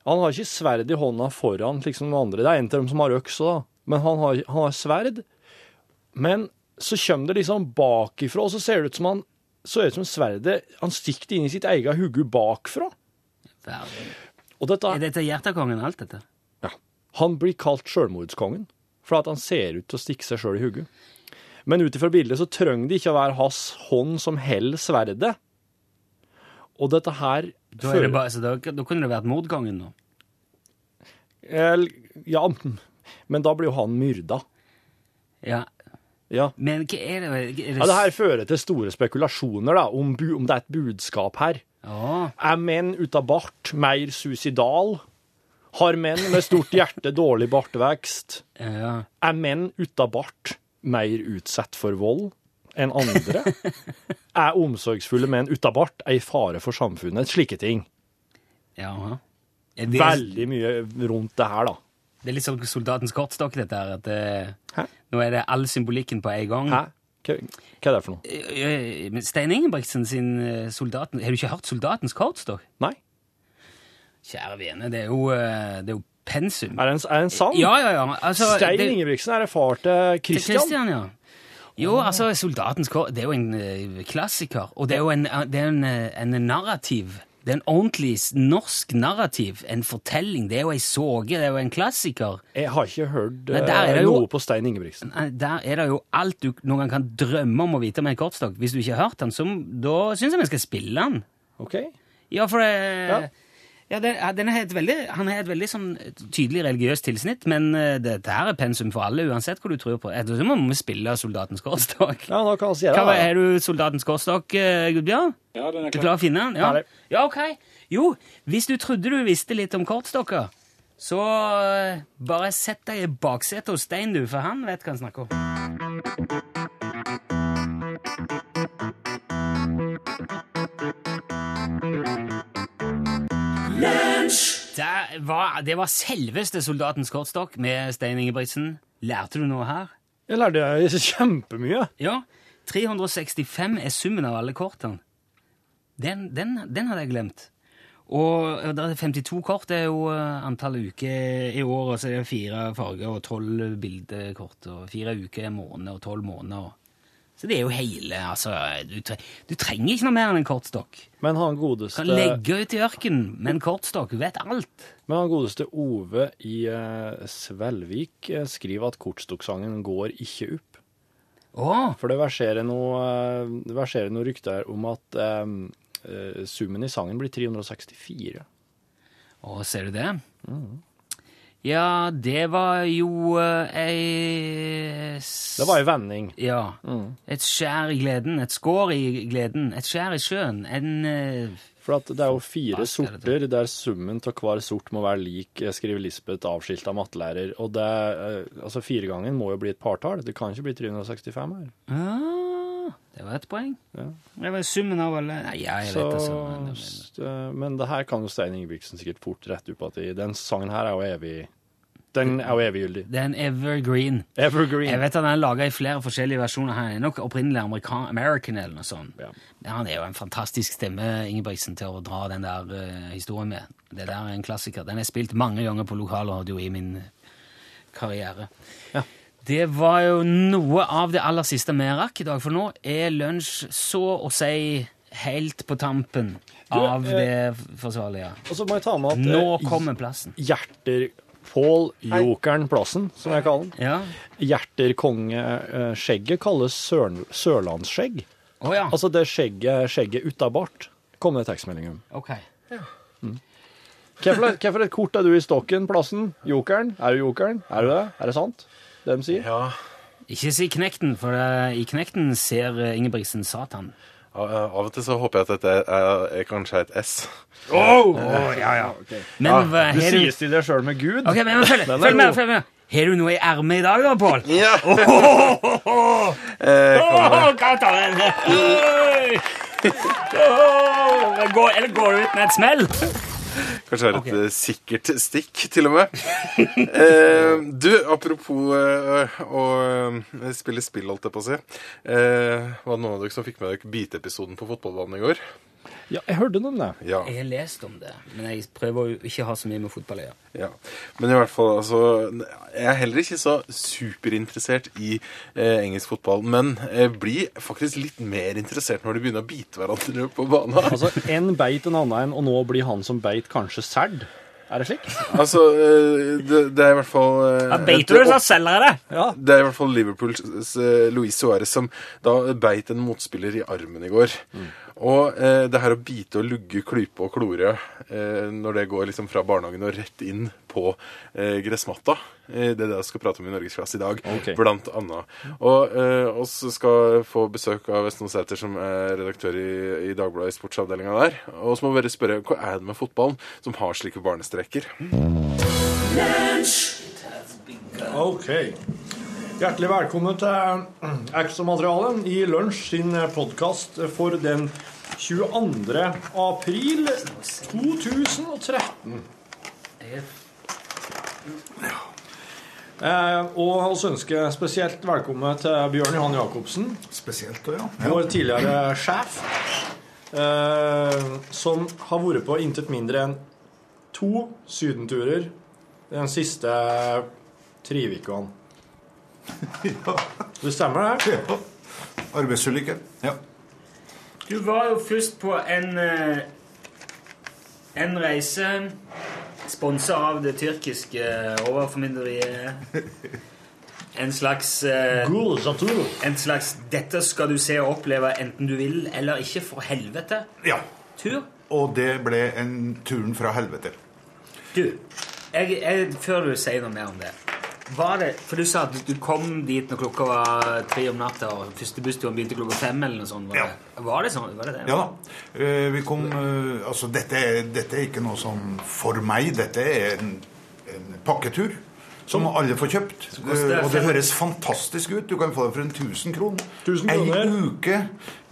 Speaker 4: Han har ikke sverd i hånda foran, slik som de andre. Det er en av dem som har øks òg. Men han har, han har sverd. Men så kommer det liksom bakifra, og så ser det ut som han så er det som sverdet Han stikker det inn i sitt eget hode bakfra. Og dette,
Speaker 3: Er dette hjertekongen, alt dette?
Speaker 4: ja, han blir kalt sjølmordskongen, for at han ser ut til å stikke seg sjøl i hodet. Men ut ifra bildet så trenger det ikke å være hans hånd som holder sverdet. Og dette her
Speaker 3: Da, er det bare, så da, da kunne det vært mordkongen nå.
Speaker 4: Ja, men da blir jo han myrda.
Speaker 3: Ja.
Speaker 4: Ja.
Speaker 3: Men hva er det, er det
Speaker 4: ja, det her fører til store spekulasjoner da, om, bu om det er et budskap her.
Speaker 3: Ja.
Speaker 4: Er menn uten bart mer suicidal? Har menn med stort hjerte dårlig bartevekst?
Speaker 3: ja.
Speaker 4: Er menn uten bart mer utsatt for vold enn andre? Er omsorgsfulle menn uten bart ei fare for samfunnet? Slike ting.
Speaker 3: Ja. Det,
Speaker 4: Veldig mye rundt det her, da.
Speaker 3: Det er litt sånn soldatens kortstokk, dette her. Det, nå er det all symbolikken på en gang.
Speaker 4: Hæ? Hva, hva er det for noe?
Speaker 3: Eh, Stein Ingebrigtsen sin eh, soldaten Har du ikke hørt Soldatens kortstokk?
Speaker 4: Nei?
Speaker 3: Kjære vene, det er jo, eh, det er jo pensum.
Speaker 4: Er det en, er det en sang?
Speaker 3: Ja, ja, ja. Altså,
Speaker 4: Stein
Speaker 3: det-
Speaker 4: Ingebrigtsen er det far til Christian.
Speaker 3: Christian, ja. Jo, altså, Soldatens kår det er jo en eh, klassiker. Og det er jo en, det er en, eh, en narrativ. Det er en ordentlig norsk narrativ. En fortelling. Det er jo ei såge. Det er jo en klassiker.
Speaker 4: Jeg har ikke hørt
Speaker 3: Nei,
Speaker 4: eh,
Speaker 3: jo-
Speaker 4: noe på Stein Ingebrigtsen.
Speaker 3: Nei, Der er det jo alt du noen gang kan drømme om å vite med en kortstokk. Hvis du ikke har hørt den, så da syns jeg vi skal spille den.
Speaker 4: OK?
Speaker 3: Ja, for det,
Speaker 4: Ja.
Speaker 3: Ja. det, ja, den er et veldig, han har et veldig sånn tydelig religiøst tilsnitt, men eh, dette her er pensum for alle, uansett hva du tror på. Du må vi spille Soldatens kortstokk.
Speaker 4: Ja, nå kan vi si
Speaker 3: Hva,
Speaker 4: det.
Speaker 3: er du Soldatens kortstokk, eh, Gudbjørn?
Speaker 2: Ja, den er klar.
Speaker 3: Du klarer å finne den? Ja. Ja, ok. Jo, hvis du trodde du visste litt om kortstokker, så eh, bare sett deg i baksetet hos Stein, du, for han vet hva han snakker om. Det var, det var selveste Soldatens kortstokk med Stein Ingebrigtsen. Lærte du noe her?
Speaker 4: Jeg lærte kjempemye.
Speaker 3: Ja. 365 er summen av alle kortene. Den, den, den hadde jeg glemt. Og det er 52 kort det er jo antall uker i år, og så er det fire farger og tolv bildekort, og fire uker er måned og tolv måneder. Så det er jo hele altså, du, tre, du trenger ikke noe mer enn en kortstokk.
Speaker 4: Men han godeste,
Speaker 3: Kan legge ut i ørkenen med en kortstokk, du vet alt.
Speaker 4: men han godeste Ove i eh, Svelvik eh, skriver at kortstokksangen går ikke opp.
Speaker 3: Åh!
Speaker 4: For det verserer noe, eh, noe rykter om at eh, eh, summen i sangen blir 364.
Speaker 3: å ser du det? Ja, det var jo eh, ei
Speaker 4: Det var ei vending.
Speaker 3: Ja. Et skjær i gleden, et skår i gleden, et skjær i sjøen, en eh,
Speaker 4: For at det er jo fire
Speaker 3: Hva skal det
Speaker 4: sorter der summen av hver sort må være lik, eh, skriver Lisbeth, avskilta mattelærer. Og det, eh, altså firegangen må jo bli et partall. Det kan ikke bli 365 her.
Speaker 3: ah, Det var et poeng.
Speaker 4: Ja.
Speaker 3: Det var summen av alle Nei, ja, jeg
Speaker 4: Så,
Speaker 3: vet så, men-
Speaker 4: s- eh, men det her kan jo Stein Ingebrigtsen sikkert fort rette opp at. Den sangen her er jo evig Den er jo eviggyldig.
Speaker 3: Det er en evergreen.
Speaker 4: Evergreen.
Speaker 3: Jeg vet at Den er laga i flere forskjellige versjoner. Han er nok opprinnelig American, American eller noe sånt.
Speaker 4: Ja.
Speaker 3: Men han er jo en fantastisk stemme, Ingebrigtsen, til å dra den der uh, historien med. Det der er en klassiker. Den er spilt mange ganger på lokalradio i min karriere.
Speaker 4: Ja.
Speaker 3: Det var jo noe av det aller siste vi rakk i dag, for nå er lunsj så å si helt på tampen av
Speaker 4: eh,
Speaker 3: det forsvarlige.
Speaker 4: Og så må jeg ta med at
Speaker 3: Nå
Speaker 4: eh,
Speaker 3: kommer plassen.
Speaker 4: Hjerter Pål Jokeren Plassen, som jeg kaller den.
Speaker 3: Ja.
Speaker 4: Hjerterkongeskjegget kalles sør sørlandsskjegg.
Speaker 3: Oh, ja.
Speaker 4: Altså det skjegget, skjegget utabart, kom det tekstmelding om.
Speaker 3: Ok.
Speaker 4: Hvorfor hvorfor et kort er du i stokken, Plassen? Jokeren? Er du jokeren? Er du det? Er det sant, de sier?
Speaker 2: Ja,
Speaker 3: Ikke si Knekten, for eh, i Knekten ser eh, Ingebrigtsen Satan.
Speaker 2: av og til så håper jeg at dette er, er kanskje et S.
Speaker 3: Men ja,
Speaker 4: Du
Speaker 3: har du
Speaker 4: sies til deg sjøl med Gud.
Speaker 3: Okay, men følg, følg med. følg med. Har du noe i ermet i dag, da, Pål?
Speaker 2: Ja!
Speaker 3: Oh,
Speaker 2: oh, oh,
Speaker 3: oh. ta den. oh, oh, går- Eller går du ut med et smell?
Speaker 2: Kanskje det er et
Speaker 3: Ok.
Speaker 2: eh, sikkert stikk, til og med. Eh, du, apropos eh, å eh, spille spill, holdt jeg på å si. Eh, var det noen av dere som fikk med dere biteepisoden på fotballbanen i går?
Speaker 4: Ja, jeg hørte om det.
Speaker 2: Ja.
Speaker 3: Jeg har lest om det, men jeg prøver jo ikke å ha så mye med fotball å gjøre.
Speaker 2: ja. Men i hvert fall, altså Jeg er heller ikke så superinteressert i eh, engelsk fotball, men jeg blir faktisk litt mer interessert når de begynner å bite hverandre på banen.
Speaker 4: Altså, en beit en annen en, og nå blir han som beit kanskje serd. Er det slik?
Speaker 2: Altså, eh, det, det er i hvert fall ja,
Speaker 3: Da beiter du, så selger jeg det.
Speaker 4: Ja.
Speaker 2: Det er i hvert fall Liverpools eh, Luis Suárez som da beit en motspiller i armen i går. Og eh, det her å bite og lugge, klype og klore eh, når det går liksom fra barnehagen og rett inn på eh, gressmatta, eh, det er det jeg skal prate om i Norgesklasse i dag,
Speaker 4: okay.
Speaker 2: blant annet. Og eh, oss skal få besøk av Vestno Sæter, som er redaktør i, i Dagbladet i sportsavdelinga der. Og så må vi bare spørre hva er det med fotballen som har slike barnestreker?
Speaker 6: Okay.
Speaker 4: Hjertelig velkommen til Ekstramaterialet i Lunsj sin podkast for den 22. april 2013. Eh, og vi ønsker spesielt velkommen til Bjørn Johan Jacobsen,
Speaker 6: Spesielt, ja.
Speaker 4: vår tidligere sjef, eh, som har vært på intet mindre enn to sydenturer den siste tre ukene. Det stemmer, det?
Speaker 6: ja. Arbeidsulykke. Ja.
Speaker 3: Du var jo først på en, eh, en reise sponsa av det tyrkiske overformynderiet. En slags eh,
Speaker 4: Gul
Speaker 3: En slags 'dette skal du se og oppleve enten du vil eller ikke, for helvete'.
Speaker 6: ja.
Speaker 3: Tur.
Speaker 6: Og det ble en turen fra helvete.
Speaker 3: Du, jeg, jeg, før du sier noe mer om det var det, For du sa at du kom dit når klokka var tre om natta, og første bussturen begynte klokka fem? eller noe sånt. Var,
Speaker 6: Ja.
Speaker 3: det, var det sånn? Var det det?
Speaker 6: Ja da. Uh, Vi kom uh, Altså, dette dette er ikke noe sånn for meg. Dette er en, en pakketur. Som alle får kjøpt. Eh, Og det høres fantastisk ut. Du kan få det for en 1000 kroner.
Speaker 4: 1000
Speaker 6: Ei uke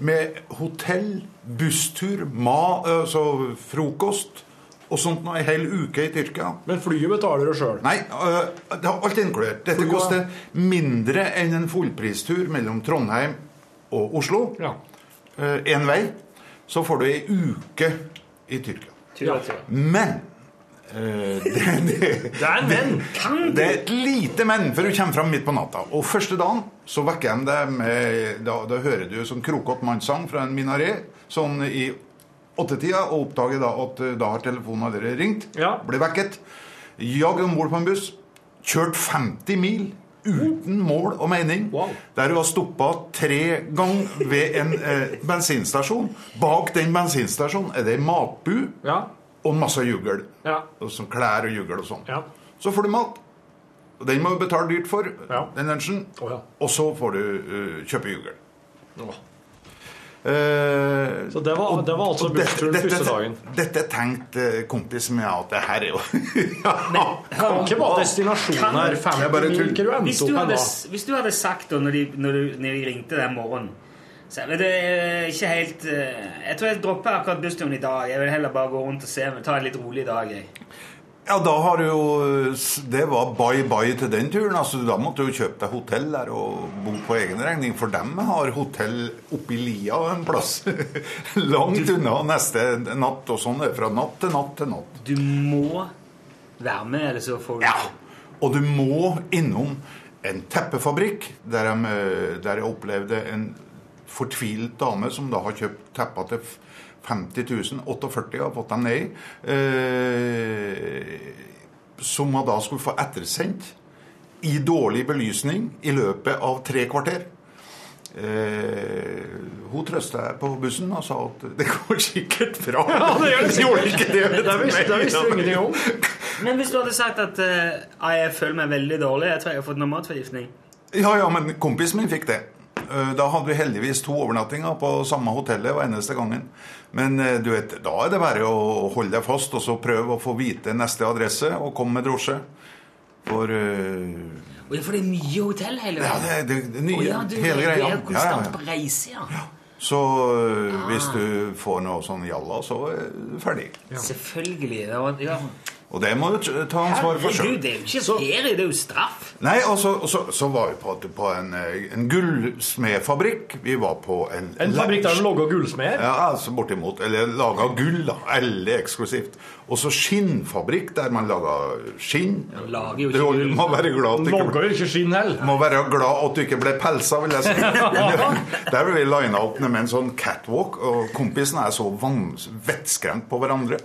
Speaker 6: med hotell, busstur, ma, altså frokost og sånt nå Ei hel uke i Tyrkia.
Speaker 4: Men flyet betaler du sjøl.
Speaker 6: Nei, øh, det har alt inkludert. Dette
Speaker 4: Flyet-
Speaker 6: koster mindre enn en fullpristur mellom Trondheim og Oslo.
Speaker 4: Ja.
Speaker 6: Én vei. Så får du ei uke i Tyrkia.
Speaker 3: Ja.
Speaker 6: Men Uh, det, det,
Speaker 4: Det er en venn!
Speaker 6: Det er et lite men, for du kommer fram midt på natta. Og første dagen så vekker de deg med Da, da hører du sånn krokete mannssang fra en minaret sånn i åttetida, og oppdager da at øh, da har telefonen allerede ringt.
Speaker 4: Ja.
Speaker 6: Ble vekket. Jagd om bord på en buss. Kjørt 50 mil uten mål og mening.
Speaker 4: Wow.
Speaker 6: Der du har stoppa tre ganger ved en eh, bensinstasjon. Bak den bensinstasjonen er det en matbu
Speaker 4: Ja.
Speaker 6: og masse jugl.
Speaker 4: Ja.
Speaker 6: Og sånn klær og jugl og sånn.
Speaker 4: Ja.
Speaker 6: Så får du mat. Og Den må du betale dyrt for, den lunsjen.
Speaker 4: Oh, ja.
Speaker 6: Og så får du uh, kjøpe jugl.
Speaker 4: Å.
Speaker 6: Eh,
Speaker 4: Så det var, det var altså bussturen første dagen.
Speaker 6: Dette tenkte kompisen min at det her er jo ja.
Speaker 4: Hva var destinasjonen her? 50
Speaker 6: Jeg bare
Speaker 4: mil?
Speaker 6: tull.
Speaker 4: Du
Speaker 3: Hvis du, hadde, hvis du hadde sagt da når de, når, du, når de ringte den morgenen så jeg, det er ikke helt eh, Jeg tror jeg dropper akkurat bussturen i dag. Jeg vil heller bare gå rundt og se, ta en litt rolig dag. Jeg.
Speaker 6: Ja, da har du jo Det var bye-bye til den turen. altså Da måtte du jo kjøpe deg hotell der og bo på egen regning. For dem har hotell oppi lia en plass. Langt unna neste natt. Og sånn er det fra natt til natt til natt.
Speaker 3: Du må være med, eller så får du
Speaker 6: Ja. Og du må innom en teppefabrikk der, de, eh, der jeg opplevde en fortvilt dame som da har kjøpt tepper til 50 000. 48 har fått dem ned i. Eh, som hun da skulle få ettersendt i dårlig belysning i løpet av tre kvarter. Eh, hun trøsta jeg på bussen og sa at det går sikkert bra. Ja,
Speaker 4: det gjør det
Speaker 6: gjorde ikke det.
Speaker 4: Det visste, det visste ingenting om.
Speaker 3: Men hvis du hadde sagt at uh, jeg føler meg veldig dårlig, jeg tror jeg har fått noe matforgiftning
Speaker 6: Ja, ja, men kompisen min fikk det. Eh, Da hadde vi heldigvis to overnattinger på samme hotellet hver eneste gangen. Men eh, du vet, da er det bare å holde deg fast og så prøve å få vite neste adresse og komme med drosje. For
Speaker 3: uh... For det er mye hotell hele
Speaker 6: Ja,
Speaker 3: veien.
Speaker 6: det, det, det nye.
Speaker 3: Oh, ja, du,
Speaker 6: hele
Speaker 3: du
Speaker 6: er
Speaker 3: er
Speaker 6: Ja, ja,
Speaker 3: konstant
Speaker 6: ja.
Speaker 3: på reise, ja.
Speaker 6: Så ah. hvis du får noe sånn jalla, så er du ferdig.
Speaker 3: Selvfølgelig. Det var, ja.
Speaker 6: Og det må du ta ansvar for sjøl.
Speaker 3: Det er jo ikke ferie, det er jo straff.
Speaker 6: Nei, og så, og så, så var vi på, på en, eh, en gullsmedfabrikk. Vi var på en
Speaker 4: En fabrikk der de laga gullsmeder?
Speaker 6: Ja, altså bortimot. Eller laga gull, da. Veldig eksklusivt. Og så skinnfabrikk der man lager skinn.
Speaker 3: lager jo ikke gull.
Speaker 6: må være glad at du ikke
Speaker 4: ikke skinn heller.
Speaker 6: må være glad at du ikke ble pelsa, vil jeg si. Der ble vi lina opp med en sånn catwalk, og kompisene er så vettskremt på hverandre.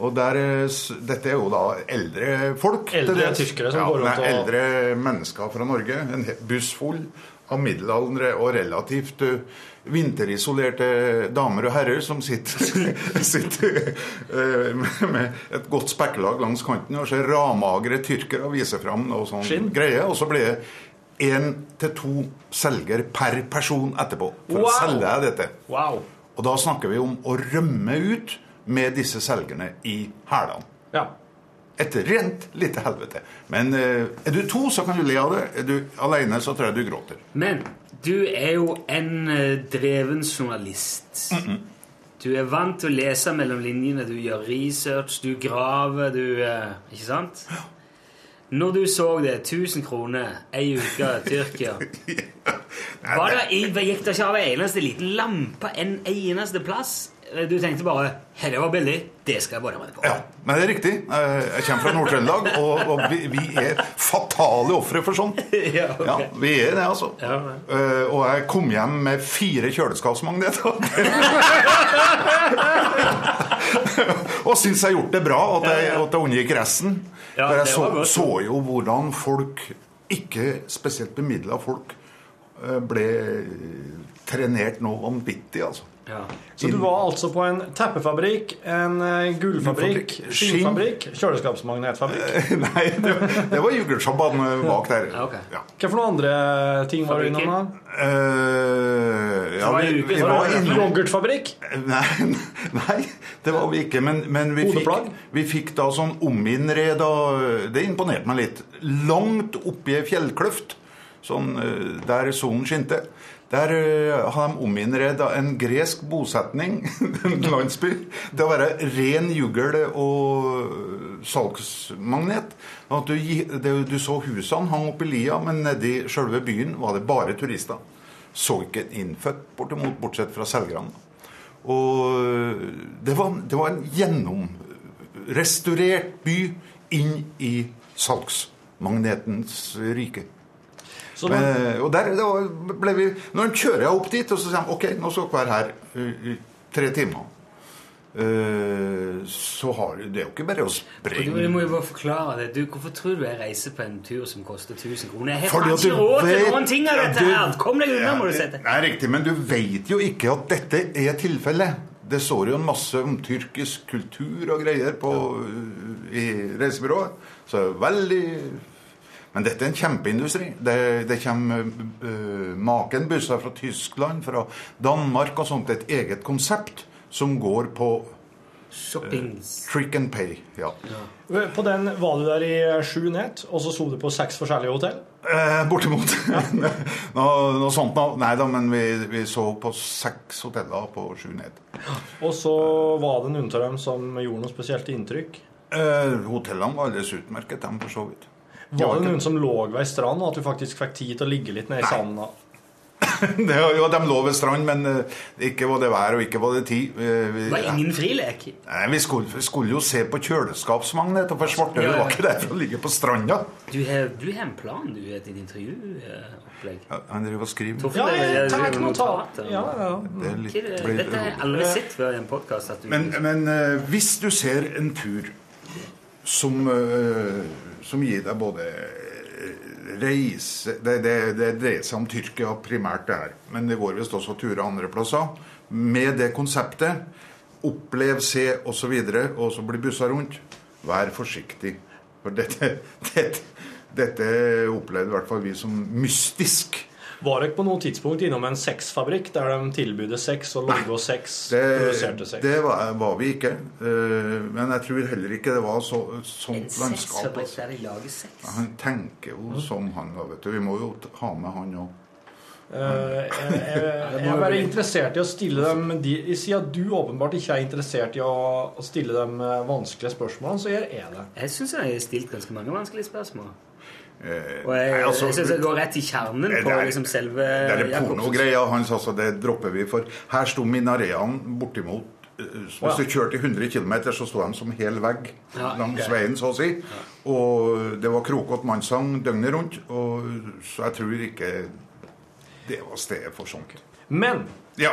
Speaker 6: Og der, er Dette er jo da eldre folk.
Speaker 4: Eldre
Speaker 6: dels.
Speaker 4: tyskere som
Speaker 6: ja,
Speaker 4: går rundt og-
Speaker 6: Eldre mennesker fra Norge. En buss full av middelaldrende og relativt uh, vinterisolerte damer og herrer som sitter, sitter uh, med- et godt spekkelag langs kanten og ser ramagre tyrkere vise fram noe sånn
Speaker 4: Skinn.
Speaker 6: greie. Og så blir det én til to selger per person etterpå for å selge deg dette.
Speaker 4: Wow.
Speaker 6: Og da snakker vi om å rømme ut med disse selgerne i hælene.
Speaker 4: Ja.
Speaker 6: Et rent lite helvete. Men eh, er du to, så kan du le av det. Er du alene, så tror jeg du gråter.
Speaker 3: Men du er jo en eh, dreven journalist. Du er vant til å lese mellom linjene, du gjør research, du graver, du eh, Ikke sant? Når du så det, 1000 kroner, ei uke, Tyrkia Var det, Gikk det ikke av en eneste liten lampe en eneste plass? Du tenkte bare 'Dette var billig, det skal jeg bare være med på'.
Speaker 6: Ja, men det er riktig. Eh, Jeg kommer fra Nord-Trøndelag, og, og vi, vi er fatale ofre for sånt.
Speaker 3: Ja, okay.
Speaker 6: Ja, vi er det, altså.
Speaker 3: Ja,
Speaker 6: Eh, og jeg kom hjem med fire kjøleskapsmagneter. og syns jeg har gjort det bra, at jeg, at jeg unngikk resten.
Speaker 3: Ja,
Speaker 6: For jeg så, så jo hvordan folk, ikke spesielt bemidla folk, eh, ble trenert noe vanvittig, altså.
Speaker 3: Ja.
Speaker 4: Så du var altså på en teppefabrikk, en eh, gullfabrikk, skinnfabrikk, kjøleskapsmagnetfabrikk.
Speaker 6: Nei, det, det var juggelsjabbaen bak der.
Speaker 3: Ja, ok.
Speaker 6: Ja.
Speaker 4: Hva for noen andre ting var du innom? da?
Speaker 6: Uh, ja,
Speaker 3: var
Speaker 6: vi, vi
Speaker 3: var
Speaker 6: var innom
Speaker 4: Yoghurtfabrikk?
Speaker 6: Nei, nei, det var vi ikke. Men, men vi, fikk, vi fikk da sånn ominnreda Det imponerte meg litt. Langt oppi ei fjellkløft, sånn eh, der solen skinte. Der eh, har de ominnreda en gresk bosetning, en landsby, til å være ren juggel og salgsmagnet. Sånn At du, du så husene hang oppe i lia, men nedi sjølve byen var det bare turister. Så ikke en innfødt, bortimot, bortsett fra selgerne. Og det var, det var en gjennomrestaurert by inn i salgsmagnetens rike.
Speaker 4: Så da,
Speaker 6: Eh, og der ble vi Når han kjører jeg opp dit, og så sier han OK, nå skal dere være her i, tre timer. Eh, så har du Det er jo ikke bare å
Speaker 3: springe.
Speaker 6: sprenge
Speaker 3: du må jo bare forklare det. Du, hvorfor tror du jeg reiser på en tur som koster 1000 kroner? Jeg har ikke råd til
Speaker 6: vet-
Speaker 3: noen ting av
Speaker 6: Ja,
Speaker 3: dette
Speaker 6: du-
Speaker 3: her! Kom deg unna,
Speaker 6: Ja,
Speaker 3: må du
Speaker 6: det-
Speaker 3: sette.
Speaker 6: Nei, riktig, men du vet jo ikke at dette er tilfellet. Det står jo en masse om tyrkisk kultur og greier på, i reisebyrået. Så veldig Men dette er en kjempeindustri. Det, det kommer uh, maken busser fra Tyskland, fra Danmark og sånt. Et eget konsept som går på
Speaker 3: Shoppings.
Speaker 6: trick and pay. Ja.
Speaker 4: på den var du der i sju nett, og så sov du på seks forskjellige hotell?
Speaker 6: Eh, bortimot. noe, noe sånt noe. Nei da, men vi, vi sov på seks hoteller på sju ned.
Speaker 4: Og så var det noen av dem som gjorde noe spesielt inntrykk.
Speaker 6: Eh, hotellene var alles utmerket, dem for så vidt.
Speaker 4: Var det noen som lå ved ei strand, og at du faktisk fikk tid til å ligge litt nede i sanda?
Speaker 6: Det, jo, de lå ved strand, men eh, ikke var det vær, og ikke var det tid. Eh, vi,
Speaker 3: Det var ingen frilek.
Speaker 6: Nei, vi skulle, vi skulle jo se på kjøleskapsmagnet, og for svarte
Speaker 3: Ja, ja.
Speaker 6: var ikke der for å ligge på stranda.
Speaker 3: Du har, du har en plan, du, et intervjuopplegg.
Speaker 6: Ja, Han driver og skriver.
Speaker 4: Ja, jeg
Speaker 3: det-
Speaker 4: tar
Speaker 3: notater?
Speaker 4: Ja, ja.
Speaker 6: Det er litt,
Speaker 3: Dette det-
Speaker 6: blir-
Speaker 3: har jeg aldri sett før i en podkast.
Speaker 6: Men, men eh, hvis du ser en tur som, eh, som gir deg både eh, reise Det, det, det dreier seg om Tyrkia primært, det her. Men det går visst også turer andre plasser. Med det konseptet. Opplev, se osv. Og, så videre, og så bli bussa rundt. Vær forsiktig. For dette, dette, dette opplevde i hvert fall vi som mystisk.
Speaker 4: Var dere på noe tidspunkt innom en sexfabrikk der de tilbød sex og laga sex? produserte
Speaker 6: Det,
Speaker 4: sex?
Speaker 6: det var, var vi ikke. Uh, Men jeg tror heller ikke det var så,
Speaker 3: En
Speaker 6: sånt landskap.
Speaker 3: sexfabrikk
Speaker 6: altså.
Speaker 3: der de lager sex.
Speaker 6: Han tenker jo som han, da, vet du. Vi må jo ha med han òg.
Speaker 4: Uh, jeg, jeg, jeg er bare interessert i å stille dem de, Siden du åpenbart ikke er interessert i å, å stille dem eh, vanskelige spørsmål, så gjør jeg det.
Speaker 3: Jeg syns jeg har stilt ganske mange vanskelige spørsmål.
Speaker 6: Eh,
Speaker 3: Og jeg,
Speaker 6: nei, altså,
Speaker 3: jeg syns jeg går rett i kjernen
Speaker 6: det
Speaker 3: på
Speaker 6: er-
Speaker 3: liksom selve
Speaker 6: Det er
Speaker 3: det
Speaker 6: pornogreia hans, altså. Det dropper vi for. Her sto Minareaen bortimot eh, Hvis du kjørte i 100 km, så sto de som hel vegg
Speaker 3: Ja,
Speaker 6: langs
Speaker 3: okay.
Speaker 6: veien, så å si. Og det var krokete mannssang døgnet rundt. Og, så jeg tror ikke det var stedet for sånt.
Speaker 4: Men
Speaker 6: Ja.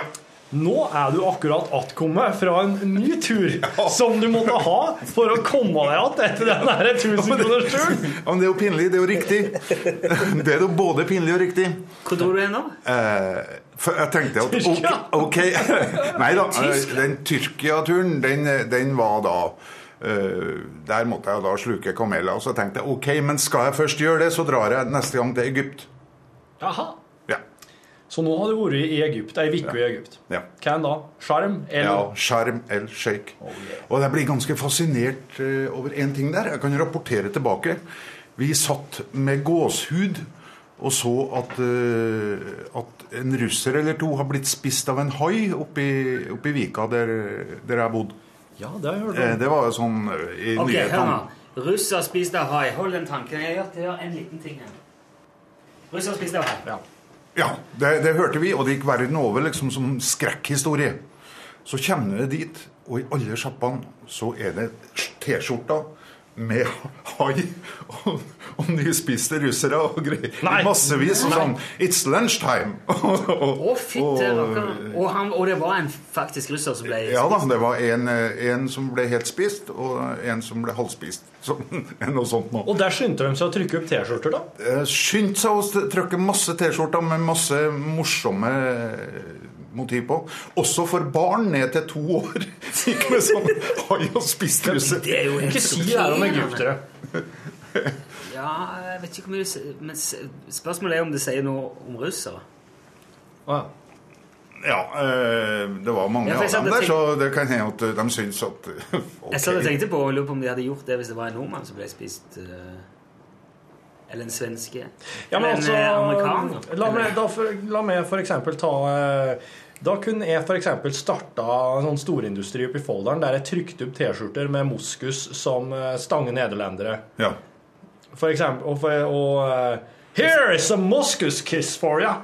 Speaker 4: Nå er du akkurat attkommet fra en ny tur som du måtte ha for å komme deg igjen etter den der 1000-kronersturen.
Speaker 6: Ja, men det er jo pinlig. Det er jo riktig. Det er jo både pinlig og riktig.
Speaker 3: Hvor tror du er nå?
Speaker 6: Eh, jeg tenkte at
Speaker 4: Tyrkia?
Speaker 6: ok, Nei da. eh, Den Tyrkia-turen, den, den var da eh, Der måtte jeg da sluke kameler. Og så tenkte jeg ok, men skal jeg først gjøre det, så drar jeg neste gang til Egypt.
Speaker 4: Jaha.
Speaker 6: Ja.
Speaker 4: Så nå har du vært i Egypt, ei uke i Egypt.
Speaker 6: Ja.
Speaker 4: Hvem da? Sjarm?
Speaker 6: Ja,
Speaker 4: Eller
Speaker 6: Sharm el Sheikh. Og jeg blir ganske fascinert eh, over én ting der. Jeg kan rapportere tilbake. Vi satt med gåshud og så at, eh, at en russer eller to har blitt spist av en hai oppi, oppi Vika, der, der jeg bodde.
Speaker 4: Ja, det har jeg hørt
Speaker 6: Eh,
Speaker 4: om.
Speaker 6: Det var jo sånn eh, i
Speaker 3: Ok, hør
Speaker 6: nyhetene.
Speaker 3: Russer spiste av hai. Hold den tanken. Jeg har gjort en liten ting her. Russer spiste av hai.
Speaker 4: Ja.
Speaker 6: Ja, det, det hørte vi, og det gikk verden over liksom som skrekkhistorie. Så kommer du dit, og i alle sjappene så er det T-skjorter med hai og, og nyspiste russere og greier.
Speaker 4: Nei.
Speaker 6: Massevis og sånn It's lunchtime!
Speaker 3: Å, fytte rakkeren. Og, han- og det var en faktisk russer som ble spist?
Speaker 6: Ja da, det var en, eh, en som ble helt spist, og en som ble halvspist. Så, noe sånt nå.
Speaker 4: Og der skyndte de seg å trykke opp T-skjorter, da.
Speaker 6: Eh, Skyndte seg å trykke masse T-skjorter med masse morsomme eh, motiv på. Også for barn ned til to år. Gikk med sånn hai og spist russe.
Speaker 3: Det er jo helt
Speaker 4: Ikke si det om egyptere.
Speaker 3: Ja, jeg vet ikke hvor mye Men spørsmålet er om det sier noe om russere.
Speaker 4: Wow. ja.
Speaker 6: Ja, eh, det var mange
Speaker 3: Ja,
Speaker 6: av dem der, så det kan hende at de syns at okay.
Speaker 3: Jeg satt og tenkte på lurer på om de hadde gjort det hvis det var en nordmann som ble spist eh, Eller en svenske.
Speaker 4: Ja, men altså,
Speaker 3: en eh, amerikaner.
Speaker 4: La meg, da for, la meg for eksempel ta eh, Da kunne jeg eksempel starta en sånn storindustri oppe i Folldalen der jeg trykte opp T-skjorter med moskus som eh, stange nederlendere.
Speaker 6: Ja.
Speaker 4: For eksempel, og, for, og Here is a moskus kiss for ya!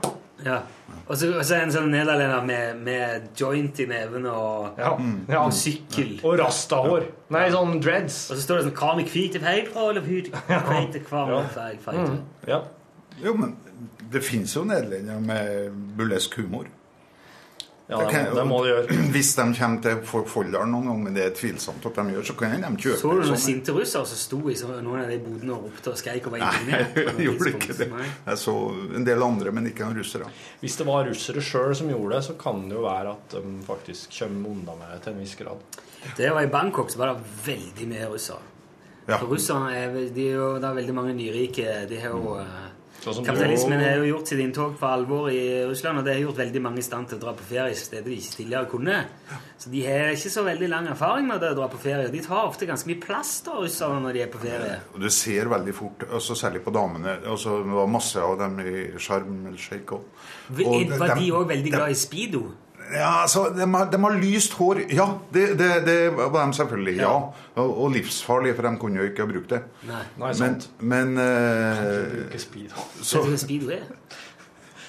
Speaker 3: Ja. Og så, er en sånn nederlender med, med joint i nevene og,
Speaker 4: Ja. ja.
Speaker 3: og sykkel.
Speaker 4: Og rastahår. Nei, sånn dreads.
Speaker 3: Og så står det sånn 'Hva med hvite feil fra eller? Feite hva feil feil?»
Speaker 4: Ja.
Speaker 6: Jo, men det fins jo nederlendere med burlesk humor.
Speaker 4: Ja, det, må, det må du gjøre.
Speaker 6: Hvis de kommer til Fo- Folldalen noen gang, men det er tvilsomt at de gjør, så kan de kjøpe
Speaker 3: Så du noen sinte russere som sto i noen av de bodene og ropte og skreik og var
Speaker 6: Nei,
Speaker 3: indignert? på
Speaker 6: jeg gjorde ikke det. Jeg så en del andre, men ikke russere.
Speaker 4: Hvis det var russere sjøl som gjorde det, så kan det jo være at de faktisk kommer unna med det til en viss grad.
Speaker 3: Det var I Bangkok så var det veldig mye russere.
Speaker 6: Ja.
Speaker 3: For russerne er, de er jo, det er veldig mange nyrike. De har jo, eh,
Speaker 4: Sånn
Speaker 3: kapitalismen har jo gjort sitt inntog for alvor i Russland, og det har gjort veldig mange i stand til å dra på ferie steder de ikke tidligere kunne. Så de har ikke så veldig lang erfaring med det å dra på ferie. De tar ofte ganske mye plass, da, russerne, når de er på ferie.
Speaker 6: Og du ser veldig fort, også særlig på damene også, Det var masse av dem i Sharm el Sheikh òg.
Speaker 3: Er- Var de òg veldig glad i speedo?
Speaker 6: Ja, altså, de har, de har lyst hår. Ja, det, det, det var de selvfølgelig. Ja. Og, og livsfarlig, for de kunne jo ikke ha brukt det.
Speaker 3: Nei.
Speaker 4: Nei,
Speaker 6: Men,
Speaker 4: sant.
Speaker 6: men Kan
Speaker 4: Ikke speedo.
Speaker 6: så,
Speaker 3: Vet du hva speedo er?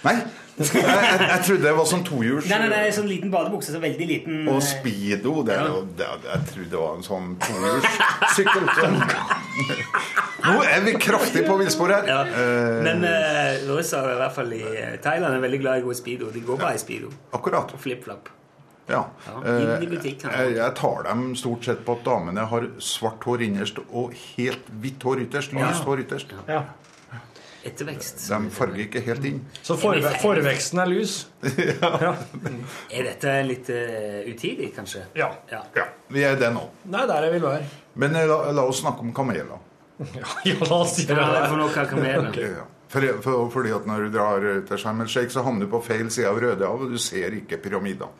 Speaker 6: Nei, jeg, jeg, jeg trodde det var sånn tohjuls
Speaker 3: Nei, nei, nei, sånn liten badebukse. Så veldig liten
Speaker 6: Og
Speaker 3: eh,
Speaker 6: speedo, det jo det, Jeg trodde det var en sånn tohjulssykkel. Nå er vi kraftig på villsporet her.
Speaker 3: Ja.
Speaker 6: Eh,
Speaker 3: Men uh, russere, i hvert fall i eh, Thailand, er veldig glad i god speedo. De går bare i speedo.
Speaker 6: akkurat.
Speaker 3: Og flip-flop.
Speaker 6: Ja.
Speaker 3: Ja,
Speaker 6: Eh,
Speaker 3: butikken.
Speaker 6: jeg, jeg tar dem stort sett på at damene har svart hår innerst og helt hvitt hår ytterst. Lyst hår ytterst.
Speaker 4: Ja.
Speaker 3: Ettervekst.
Speaker 6: De farger ikke helt inn.
Speaker 4: Så forve forveksten er lys?
Speaker 3: Er dette litt uh, utidig, kanskje?
Speaker 4: Ja.
Speaker 3: Ja.
Speaker 6: Ja, Vi er det nå.
Speaker 4: Nei, der jeg vil være.
Speaker 6: Men eh, la, la oss snakke om kameler.
Speaker 4: Ja, ja la oss
Speaker 3: Ja,
Speaker 4: gjøre
Speaker 3: det er for noe kameler.
Speaker 6: Ja. For, for, fordi at Når du drar til Sharm el Sheikh, så havner du på feil side av Rødehavet. Du ser ikke pyramider.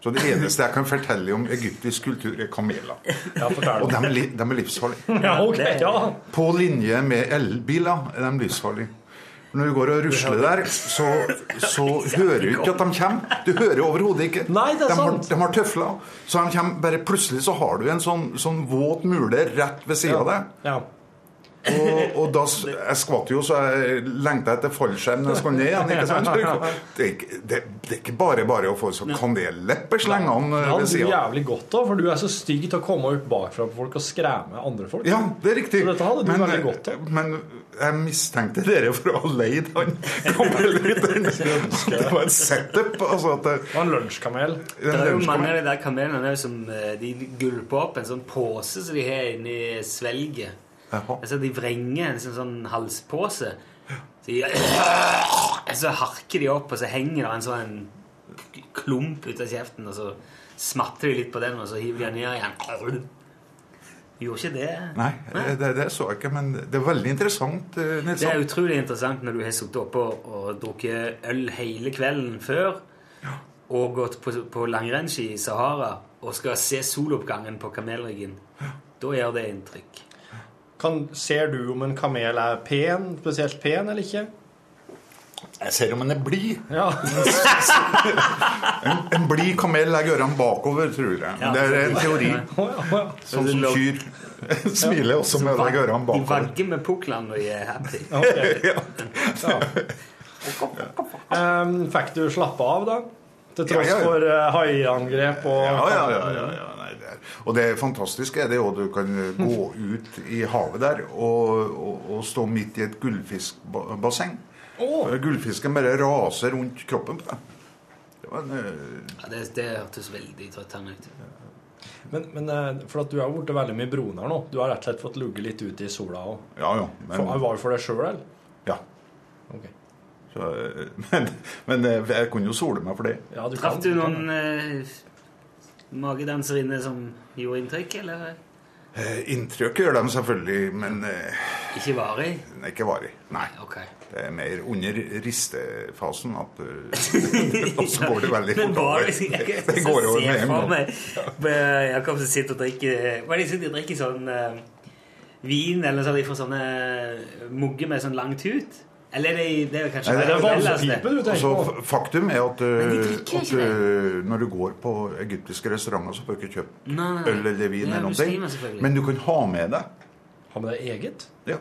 Speaker 6: Så det eneste jeg kan fortelle om egyptisk kultur, er kameler.
Speaker 4: Ja.
Speaker 6: Og de er, li- de er livsfarlige.
Speaker 4: Ja, okay, ja.
Speaker 6: På linje med elbiler er de livsfarlige. Når du går og rusler der, så, så hører du ikke at de kommer. Du hører overhodet ikke.
Speaker 4: Nei, det er
Speaker 6: de, har, de har tøfler. Så de kommer, bare plutselig så har du en sånn, sånn våt mule rett ved sida av deg. Og, og da Jeg skvatt jo, så jeg lengta etter fallskjerm når jeg skulle ned igjen. ikke sant? Det er ikke, det, det er ikke bare bare å få sånn kanellepper slengende
Speaker 4: Det
Speaker 6: ved
Speaker 4: hadde du
Speaker 6: sida.
Speaker 4: jævlig godt av, for du er så stygg til å komme opp bakfra på folk og skremme andre folk.
Speaker 6: Ja, det er riktig.
Speaker 4: Så dette hadde du
Speaker 6: men,
Speaker 4: veldig godt av.
Speaker 6: Men jeg mistenkte dere for å ha leid han kamelrytteren. Det var et setup. Altså at det,
Speaker 4: Det var en lunsjkamel.
Speaker 3: Det er jo mange av de der kamelene som eh, de gulper opp en sånn pose som de har inni svelget.
Speaker 6: Jaha.
Speaker 3: Altså De vrenger en sånn, sånn halspose. Så, de, så harker de opp, og så henger det en sånn klump ut av kjeften, og så smatter de litt på den, og så hiver de den ned igjen. Gjorde ikke det?
Speaker 6: Nei, det, det så jeg ikke, men det er veldig interessant. Nilsson.
Speaker 3: Det er utrolig interessant når du har sittet oppe og, og drukket øl hele kvelden før og gått på, på langrennsski i Sahara og skal se soloppgangen på kamelryggen. Da gjør det inntrykk.
Speaker 4: Kan, ser du om en kamel er pen, spesielt pen eller ikke?
Speaker 6: Jeg ser om den er blid.
Speaker 4: Ja.
Speaker 6: En, en blid kamel legger ørene bakover, tror jeg.
Speaker 3: Ja.
Speaker 6: Det er en teori. Sånn som kyr. Smiler også med å legge ørene
Speaker 3: De
Speaker 6: bakover.
Speaker 3: vagger med puklene når de er happy.
Speaker 6: Ja.
Speaker 4: Um, fikk du slappe av, da? Til tross
Speaker 6: Ja, ja, ja.
Speaker 4: for uh, haiangrep og
Speaker 6: Ja, ja, ja. Og det fantastiske er det jo at du kan gå ut i havet der og, og, og stå midt i et gullfiskbasseng.
Speaker 4: Oh.
Speaker 6: Gullfisken bare raser rundt kroppen på deg. Det var en, eh,
Speaker 3: Ja, det, det hørtes veldig trøttende ut.
Speaker 4: Men, men eh, for at du har blitt veldig mye brunere nå. Du har rett og slett fått ligget litt ute i sola òg.
Speaker 6: ja, ja. Men,
Speaker 4: Var det for deg sjøl, eller?
Speaker 6: ja.
Speaker 4: Ok.
Speaker 6: Så, eh, men, men jeg kunne jo sole meg for det.
Speaker 4: Ja, du
Speaker 3: Traff du noen magedanserinne som gjorde inntrykk, eller
Speaker 6: Eh, Inntrykk gjør de selvfølgelig, men eh,
Speaker 3: ikke varig?
Speaker 6: nei, ikke varig. Nei.
Speaker 3: Ok.
Speaker 6: Det er mer under ristefasen at eh, Så går det veldig
Speaker 3: Men
Speaker 6: fort over.
Speaker 3: jeg
Speaker 6: Det går over med en gang.
Speaker 3: eh, Jakob som sitter og drikker Hva er det de drikker sånn eh, vin, eller så sånt får sånne mugger med sånn lang tut? Eller er det, det er kanskje
Speaker 6: Nei,
Speaker 4: Det det, tenker
Speaker 6: Altså, faktum er at, eh,
Speaker 3: drikker
Speaker 6: at eh, når du går på egyptiske restauranter, så får du ikke kjøpt
Speaker 3: Nei,
Speaker 6: øl eller vin. Eller noe. Men du kan ha med deg.
Speaker 4: Ha med deg eget?
Speaker 6: Ja.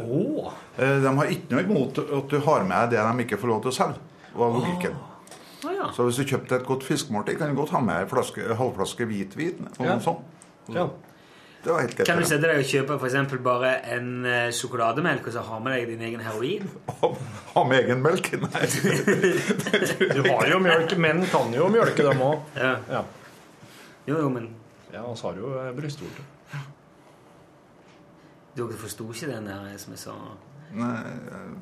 Speaker 4: Oh.
Speaker 6: Eh, De har ikke noe imot at du har med det de ikke får lov til å selge. var logikken.
Speaker 3: Å, ja.
Speaker 6: Så hvis du kjøpte et godt fiskemåltid, kan du godt ha med en flaske, halvflaske hvitvin. og
Speaker 4: Ja.
Speaker 6: noe sånt.
Speaker 4: Ja.
Speaker 6: Det var helt greit.
Speaker 3: Kan du sette deg og kjøpe eksempel bare en eh, sjokolademelk, og så ha med deg din egen heroin?
Speaker 6: Ha- med egen melk? Nei.
Speaker 4: Du har jo mjølk. Menn kan jo mjølke dem òg.
Speaker 3: Ja.
Speaker 4: Ja.
Speaker 3: Jo, jo, men
Speaker 4: ja, vi har jo eh, brystvorter.
Speaker 3: dere forsto ikke den der som jeg sa?
Speaker 6: Nei.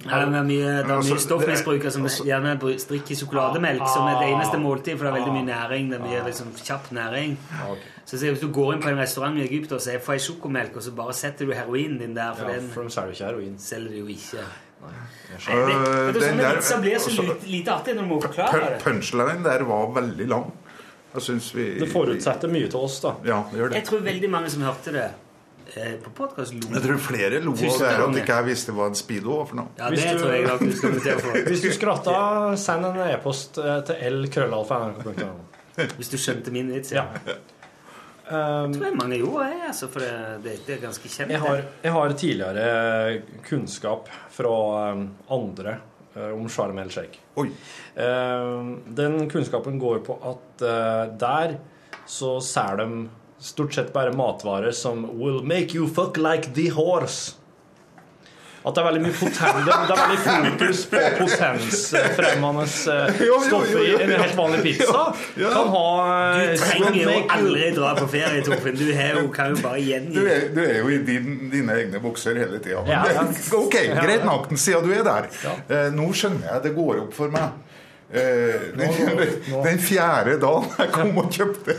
Speaker 3: Ja, det er mye, det er
Speaker 6: Altså,
Speaker 3: mye stoffmisbrukere som
Speaker 6: også,
Speaker 3: gjerne strikker sjokolademelk som det eneste måltid, for det er veldig mye næring. Det er mye liksom, kjapp næring.
Speaker 4: Ja, ok.
Speaker 3: Så Hvis du går inn på en restaurant i Egypt og sier 'få ei sjokomelk', og så bare setter du heroinen din der, for
Speaker 4: Ja,
Speaker 3: den
Speaker 4: for de selger ikke heroin.
Speaker 3: selger de jo ikke. Det,
Speaker 6: den
Speaker 3: sånne
Speaker 6: der-
Speaker 3: vitser blir så
Speaker 6: altså-
Speaker 3: lite, lite artig når du må forklare det.
Speaker 6: Punchline der var veldig lang. Jeg syns vi
Speaker 4: Det forutsetter mye til oss, da.
Speaker 6: Ja, det gjør det.
Speaker 3: Jeg tror veldig mange som hørte det eh, på podkast lo.
Speaker 6: Jeg tror flere lo av det at ikke jeg visste hva en speedo var for noe.
Speaker 3: Ja,
Speaker 4: Hvis
Speaker 3: det
Speaker 4: du-
Speaker 3: tror jeg nok du skal notere for.
Speaker 4: Hvis du skratta, send en e-post eh, til l.krøllalfa.no.
Speaker 3: Hvis du skjønte min vits.
Speaker 4: Ja.
Speaker 3: Ja.
Speaker 4: Um,
Speaker 3: Jeg tror mange gjorde det, altså, for det, det, er ganske kjent.
Speaker 4: jeg, har, jeg har tidligere kunnskap fra um, andre eh, om Sharm el-Sheikh.
Speaker 6: Oi.
Speaker 4: Um, den kunnskapen går på at eh, der så ser de stort sett bare matvarer som will make you fuck like the horse. At det er veldig mye poten det, er veldig fokus på potensfremmende eh, stoffer i en helt vanlig pizza. Kan ha
Speaker 3: Du
Speaker 4: eh,
Speaker 3: trenger jo aldri dra på ferie, Torfinn. Du har jo, kan jo bare
Speaker 6: Du
Speaker 3: gjengi.
Speaker 6: du, du er jo i din, dine egne bukser hele tida.
Speaker 4: Ja, ja.
Speaker 6: Ok, greit nok, siden du er der. Eh, nå skjønner jeg det går opp for meg. Eh, den, den fjerde dagen jeg kom og kjøpte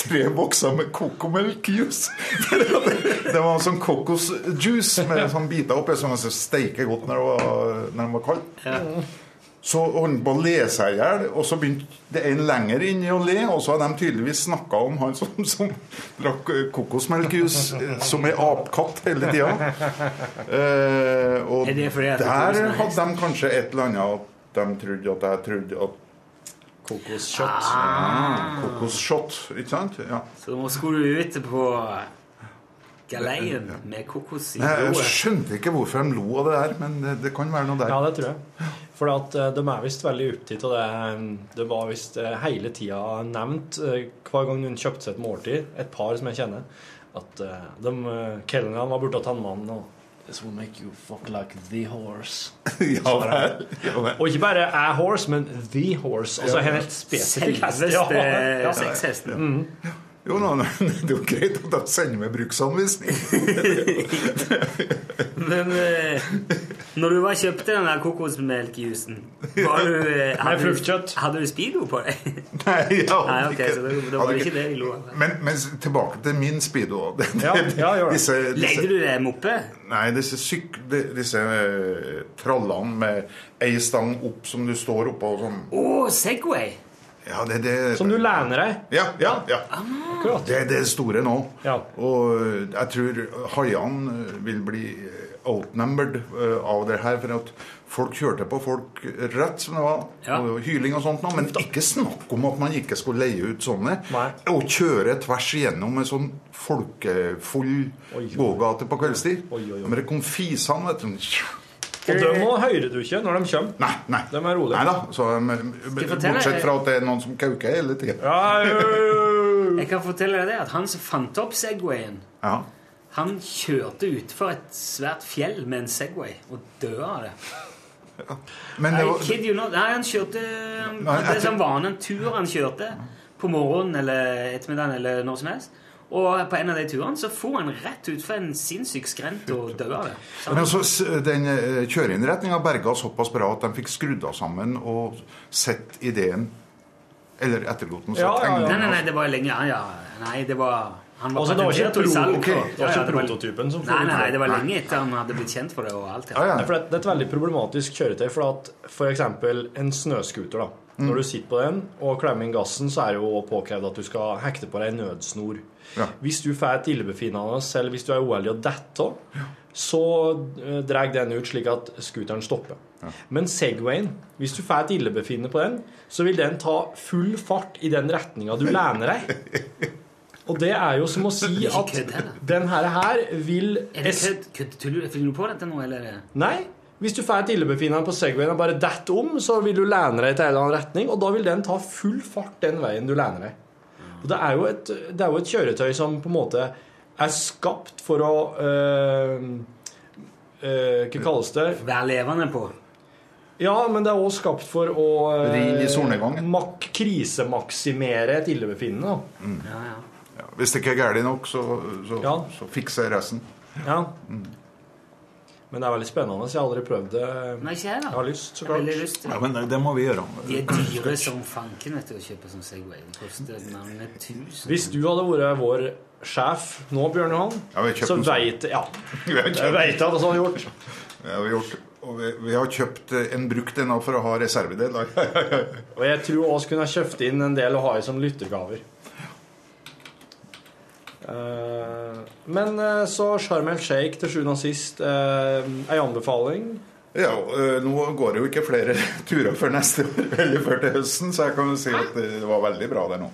Speaker 6: tre bokser med kokomelkjuice. Det var sånn kokosjuice med sånn biter oppi som sånn så steike godt når det var, når var kaldt. Så holdt han på å le seg i hjel, og så begynte det en lenger inn i å le, og så har de tydeligvis snakka om han som, som drakk kokosmelkjuice, som er apekatt hele tida. Eh, og
Speaker 3: Er
Speaker 6: der hadde de kanskje et eller annet de trodde at jeg trodde at
Speaker 4: Kokosshot.
Speaker 6: ah, Kokosshot, ikke sant? Ja.
Speaker 3: Så nå skulle du ut på galeien med kokos i
Speaker 6: blodet? Jeg skjønte ikke hvorfor de lo av det der, men det, det kan være noe der.
Speaker 4: Ja, det tror jeg. For at eh, de er visst veldig opptatt av det. Det var visst eh, hele tida nevnt eh, hver gang hun kjøpte seg et måltid, et par som jeg kjenner, at eh, de kelnerne var borte til tannmannen. og This will make you fuck like the horse.
Speaker 6: Ja vel. Ja, vel.
Speaker 4: Og ikke bare a horse, men the horse. Altså ja, helt spesifikk hest.
Speaker 3: Selveste
Speaker 4: Ja.
Speaker 3: sexhesten.
Speaker 6: Jo, nå, det er jo greit at de sender med bruksanvisning.
Speaker 3: Men eh, Når du var kjøpte den der kokosmelkjusen, eh, hadde, du,
Speaker 4: fruktkjøtt.
Speaker 3: hadde du speedo på deg?
Speaker 6: Nei, jeg hadde
Speaker 3: Nei, ok, så det, det var
Speaker 6: hadde
Speaker 3: ikke det vi lo av.
Speaker 6: Men, men tilbake til min speedo.
Speaker 4: ja, Ja, ja,
Speaker 6: disse,
Speaker 3: Legde du det moppe?
Speaker 6: nei, disse, syk, disse eh, trallene med ei stang opp som du står oppå og sånn.
Speaker 3: Å, Segway!
Speaker 6: Ja, det, det,
Speaker 4: Som du lener deg.
Speaker 6: Ja, ja, ja.
Speaker 4: Ah.
Speaker 6: Det er det store nå.
Speaker 4: Ja.
Speaker 6: Og eh, jeg tror haiene vil bli outnumbered eh, av det her. For at folk kjørte på folk rett som det var.
Speaker 3: Ja.
Speaker 6: Og hyling og sånt noe. Men ikke snakk om at man ikke skulle leie ut sånne.
Speaker 4: Nei.
Speaker 6: Og kjøre tvers igjennom en sånn folkefull gågate på kveldstid.
Speaker 4: Oi, oi, oi.
Speaker 6: Med det konfisene, vet du.
Speaker 4: Og dem må hører du ikke når de kommer.
Speaker 6: Nei, nei.
Speaker 4: De er rolige.
Speaker 6: Nei da. Så, bortsett fra at det er noen som kauker hele tida.
Speaker 4: Ja.
Speaker 3: Jeg kan fortelle deg det at han som fant opp Segwayen,
Speaker 6: Ja.
Speaker 3: Han kjørte utfor et svært fjell med en Segway og døde av det.
Speaker 6: Men det
Speaker 3: I
Speaker 6: var,
Speaker 3: kid you not. Nei, han kjørte
Speaker 6: Nei,
Speaker 3: Det som var en tur han kjørte på morgenen eller ettermiddagen eller når som helst. Og på en av de turene så for han rett utfor en sinnssyk skrent og døde av det.
Speaker 6: Men altså, den eh, kjøreinnretninga berga såpass bra at de fikk skrudd av sammen og sett ideen Eller etterlot den. så
Speaker 4: Ja, ja, ja.
Speaker 3: nei, nei, nei, det var lenge ja, ja. Nei, det var Han var
Speaker 4: Altså, det var ikke pro-
Speaker 6: selv,
Speaker 3: okay.
Speaker 6: det
Speaker 4: var ikke
Speaker 3: ja, ja,
Speaker 4: prototypen som
Speaker 3: Nei, nei, det var lenge etter han hadde blitt kjent for det og alt.
Speaker 6: Ja, ja.
Speaker 4: Nei, for det, det er et veldig problematisk kjøretøy. For at f.eks. en snøscooter, da.
Speaker 6: Mm.
Speaker 4: Når du sitter på den og klemmer inn gassen, så er det jo påkrevd at du skal hekte på deg en nødsnor.
Speaker 6: Ja.
Speaker 4: Hvis du får et illebefinnende, eller hvis du er uheldig og detter, så eh, drar den ut slik at scooteren stopper. Men Segwayen, hvis du får et illebefinnende på den, så vil den ta full fart i den retninga du lener deg. Og det er jo som å si at den her, her vil
Speaker 3: Er det kødd? kødd? Tuller du? Finner du på dette nå, eller? er
Speaker 4: Nei. Hvis du får et illebefinnende på Segwayen og bare detter om, så vil du lene deg til en eller annen retning, og da vil den ta full fart den veien du lener deg. Og det er jo et, det er jo et kjøretøy som på en måte er skapt for å øh, øh, Hva kalles det?
Speaker 3: Være levende på.
Speaker 4: Ja, men det er også skapt for å øh,
Speaker 6: Ri i solnedgangen.
Speaker 4: krisemaksimere et illebefinnende. da.
Speaker 3: Ja, ja.
Speaker 6: Hvis det ikke er galt nok, så, så,
Speaker 4: Ja.
Speaker 6: så fikser jeg resten.
Speaker 4: Ja. Men det er veldig spennende, jeg har aldri prøvd det.
Speaker 3: Nei, ikke jeg, da.
Speaker 4: Jeg har lyst, så klart.
Speaker 3: lyst
Speaker 6: Ja, men det, det må vi gjøre.
Speaker 3: De er dyre som fanken vet du, å kjøpe som Segway. Det koster mange tusen.
Speaker 4: Hvis du hadde vært vår sjef nå, Bjørn Johan,
Speaker 6: Ja, vi
Speaker 4: så
Speaker 6: sånn.
Speaker 4: veit Ja,
Speaker 6: Vi har
Speaker 4: jeg veit at det sånn gjort.
Speaker 6: Det har gjort og vi, vi har kjøpt eh, en brukt en for å ha reservedel.
Speaker 4: Og jeg tror også kunne kjøpt inn en del å ha i som lyttergaver. Eh, Men eh, så Sharm el Sheikh til sjuende og sist. eh, Ei anbefaling.
Speaker 6: Ja, eh, Nå går det jo ikke flere turer før neste år, eller før til høsten, så jeg kan jo si at det var veldig bra der nå.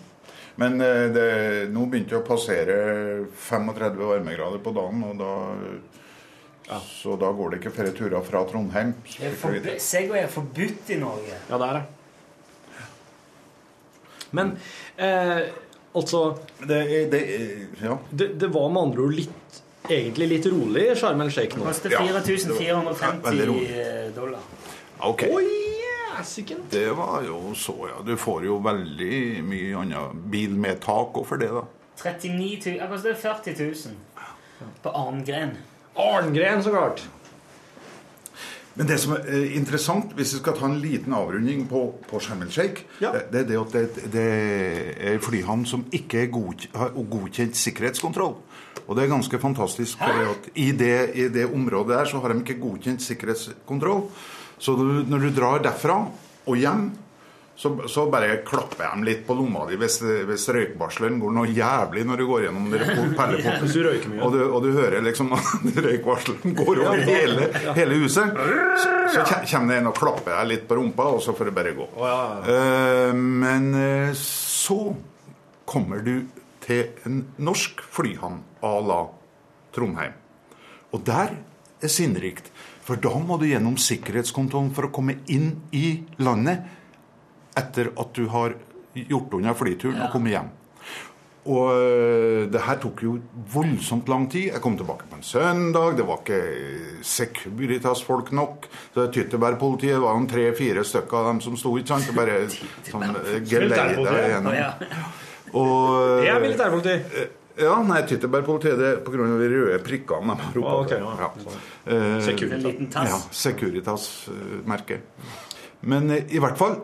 Speaker 6: Men eh, det, nå begynte det å passere 35 varmegrader på dagen, og da Så da går det ikke flere turer fra Trondheim.
Speaker 3: Segway er forbudt i Norge.
Speaker 4: Ja, det er det. Men eh, altså
Speaker 6: Det, det, ja.
Speaker 4: det, det var med andre ord litt Egentlig litt rolig i Sharm el Sheikh
Speaker 3: Det
Speaker 4: nå.
Speaker 3: koster
Speaker 6: Ja,
Speaker 3: 4450
Speaker 6: veldig
Speaker 3: eh, dollar.
Speaker 6: Ok.
Speaker 4: Oi, yes,
Speaker 6: Det var jo så, ja. Du får jo veldig mye annet bil med tak òg for det, da.
Speaker 3: 39 000 Det koster 40 000 på Arngren.
Speaker 4: Arngren, så klart.
Speaker 6: Men det som er eh, interessant, hvis vi skal ta en liten avrunding på, på Sharm el Sheikh,
Speaker 4: Ja.
Speaker 6: det, det er det at det, det er en flyhavn som ikke er godk har godkjent sikkerhetskontroll. Og det er ganske fantastisk. For at i, det, I det området der så har de ikke godkjent sikkerhetskontroll. Så du, når du drar derfra og hjem, så, så bare klapper jeg dem litt på lomma di hvis, hvis røykvarsleren går noe jævlig når du går gjennom perleporten.
Speaker 4: Du mye.
Speaker 6: Og du, og du hører liksom røykvarsleren går over hele, hele huset. Så, så kommer det en og klapper deg litt på rumpa, og så får det bare gå.
Speaker 4: ja,
Speaker 6: Eh, men eh, så kommer du til en norsk flyhavn à la Trondheim. Og der er sinnrikt. For da må du gjennom sikkerhetskontrollen for å komme inn i landet etter at du har gjort unna flyturen og kommet hjem. Og øh, det her tok jo voldsomt lang tid. Jeg kom tilbake på en søndag. Det var ikke Securitas-folk nok. Så Tyttebærpolitiet var jo tre-fire stykker av dem som sto, ikke sant? Bare sånn øh, geleida gjennom.
Speaker 3: Ja.
Speaker 6: Og
Speaker 4: Det er militærpoliti.
Speaker 6: øh, Ja, nei, Tyttebærpolitiet det er pga. de røde prikkene de har oppe.
Speaker 4: Ah, ok, ja.
Speaker 6: Eh,
Speaker 4: Securitas.
Speaker 3: En.
Speaker 6: Ja, Securitas-merket. Men eh, i hvert fall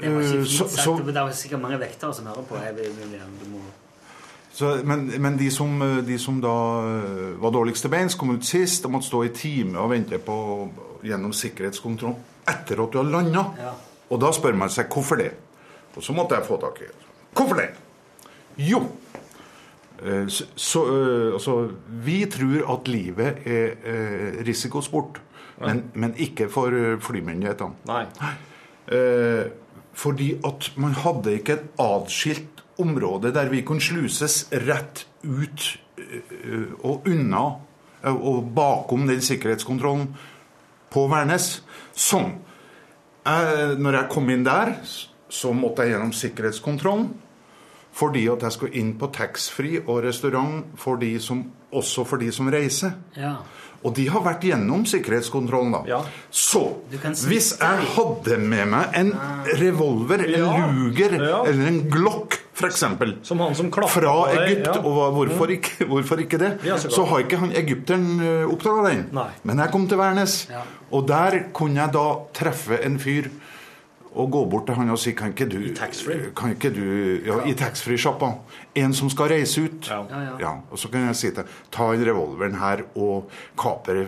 Speaker 3: Det var ikke
Speaker 6: eh,
Speaker 3: fint sagt.
Speaker 6: så,
Speaker 3: Det er sikkert mange vektere som hører på. Jeg vil, vil, du må...
Speaker 6: så, men, men de som, de som da eh, var dårligst til beins, kom ut sist, de måtte stå i time og vente på gjennom sikkerhetskontroll etter at du har landa.
Speaker 3: Ja.
Speaker 6: Og da spør man seg hvorfor det. Og så måtte jeg få tak i Hvorfor det? Jo eh, så, så, eh, altså, Vi tror at livet er eh, risikosport, men, men ikke for eh, flymyndighetene.
Speaker 4: Nei.
Speaker 6: Eh, fordi at man hadde ikke et atskilt område der vi kunne sluses rett ut eh, og unna eh, og bakom den sikkerhetskontrollen på Værnes. Sånn. Jeg, når jeg kom inn der, så måtte jeg gjennom sikkerhetskontrollen. Fordi at jeg skulle inn på taxfree og restaurant for som, også for de som reiser.
Speaker 3: Ja.
Speaker 6: Og de har vært gjennom sikkerhetskontrollen, da.
Speaker 4: Ja.
Speaker 6: Så hvis jeg hadde med meg en revolver, en
Speaker 4: Ja.
Speaker 6: luger
Speaker 4: Ja.
Speaker 6: eller en glock, f.eks.
Speaker 4: Som han som
Speaker 6: Fra Egypt,
Speaker 4: ja.
Speaker 6: og hva- hvorfor ikke, hvorfor ikke det?
Speaker 4: Ja, så
Speaker 6: så har ikke han egypteren oppdaga den.
Speaker 4: Nei.
Speaker 6: Men jeg kom til Værnes,
Speaker 3: Ja.
Speaker 6: og der kunne jeg da treffe en fyr og gå bort til han og si Kan ikke du I
Speaker 4: taxfree?
Speaker 6: Kan ikke du Ja, i taxfree-sjappa. En som skal reise ut.
Speaker 4: Ja.
Speaker 3: Ja, ja.
Speaker 6: Og så kan jeg si til Ta inn revolveren her og kapre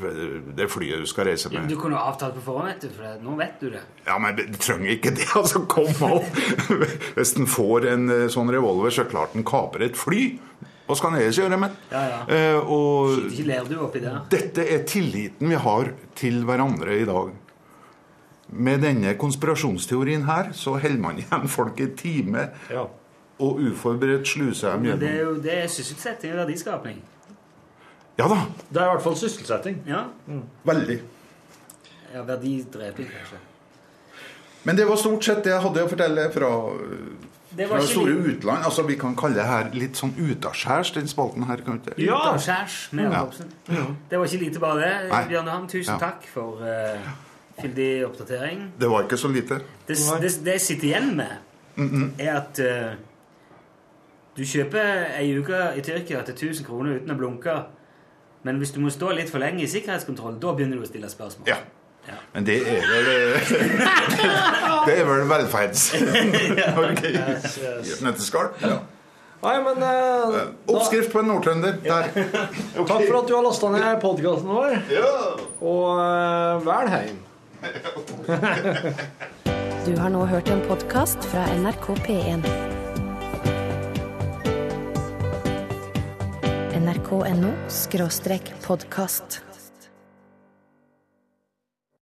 Speaker 6: det flyet du skal reise med.
Speaker 3: Du kunne jo avtalt på forhånd, vet du, for nå vet du det.
Speaker 6: Ja, men du trenger ikke det. altså, Kom opp! Hvis en får en eh, sånn revolver, så klart en kaper et fly. Hva skal han ellers gjøre med?
Speaker 3: Ja, ja.
Speaker 6: Eh, og
Speaker 3: Ikke ler du oppi da?
Speaker 6: dette er tilliten vi har til hverandre i dag. Med denne konspirasjonsteorien her, så holder man igjen folk i time
Speaker 4: Ja.
Speaker 6: og uforberedt sluser dem
Speaker 3: Men det er jo det er sysselsetting og verdiskapning.
Speaker 6: Ja da,
Speaker 4: Det er i hvert fall sysselsetting.
Speaker 3: Ja.
Speaker 6: veldig.
Speaker 3: ja verdidreping, kanskje.
Speaker 6: Men det var stort sett det jeg hadde å fortelle fra,
Speaker 3: Det var
Speaker 6: fra store
Speaker 3: litt-
Speaker 6: utland. Altså, Vi kan kalle det her litt sånn utaskjærs, den spalten her. kan vi ikke?
Speaker 4: Ja.
Speaker 3: Utaskjærs med
Speaker 6: Ja.
Speaker 3: Ja. Det var ikke lite bare det. Bjørn Johan, tusen
Speaker 6: Ja.
Speaker 3: takk for uh, fyldig oppdatering.
Speaker 6: Det var ikke så lite.
Speaker 3: Det, det, det jeg sitter igjen med, er at uh, du kjøper ei uke i Tyrkia til 1000 kroner uten å blunke, men hvis du må stå litt for lenge i sikkerhetskontroll, da begynner du å stille spørsmål.
Speaker 6: Ja.
Speaker 3: Ja.
Speaker 6: Men det er vel Det er vel velferds... Ok. I et nøtteskall.
Speaker 4: Nei, men eh,
Speaker 6: Oppskrift på en nordtrønder. Der.
Speaker 4: Takk for at du har lasta ned podkasten vår. Ja. Og eh, vel hjem.
Speaker 1: Du har nå hørt en podkast fra NRK P1. nrk.no podkast.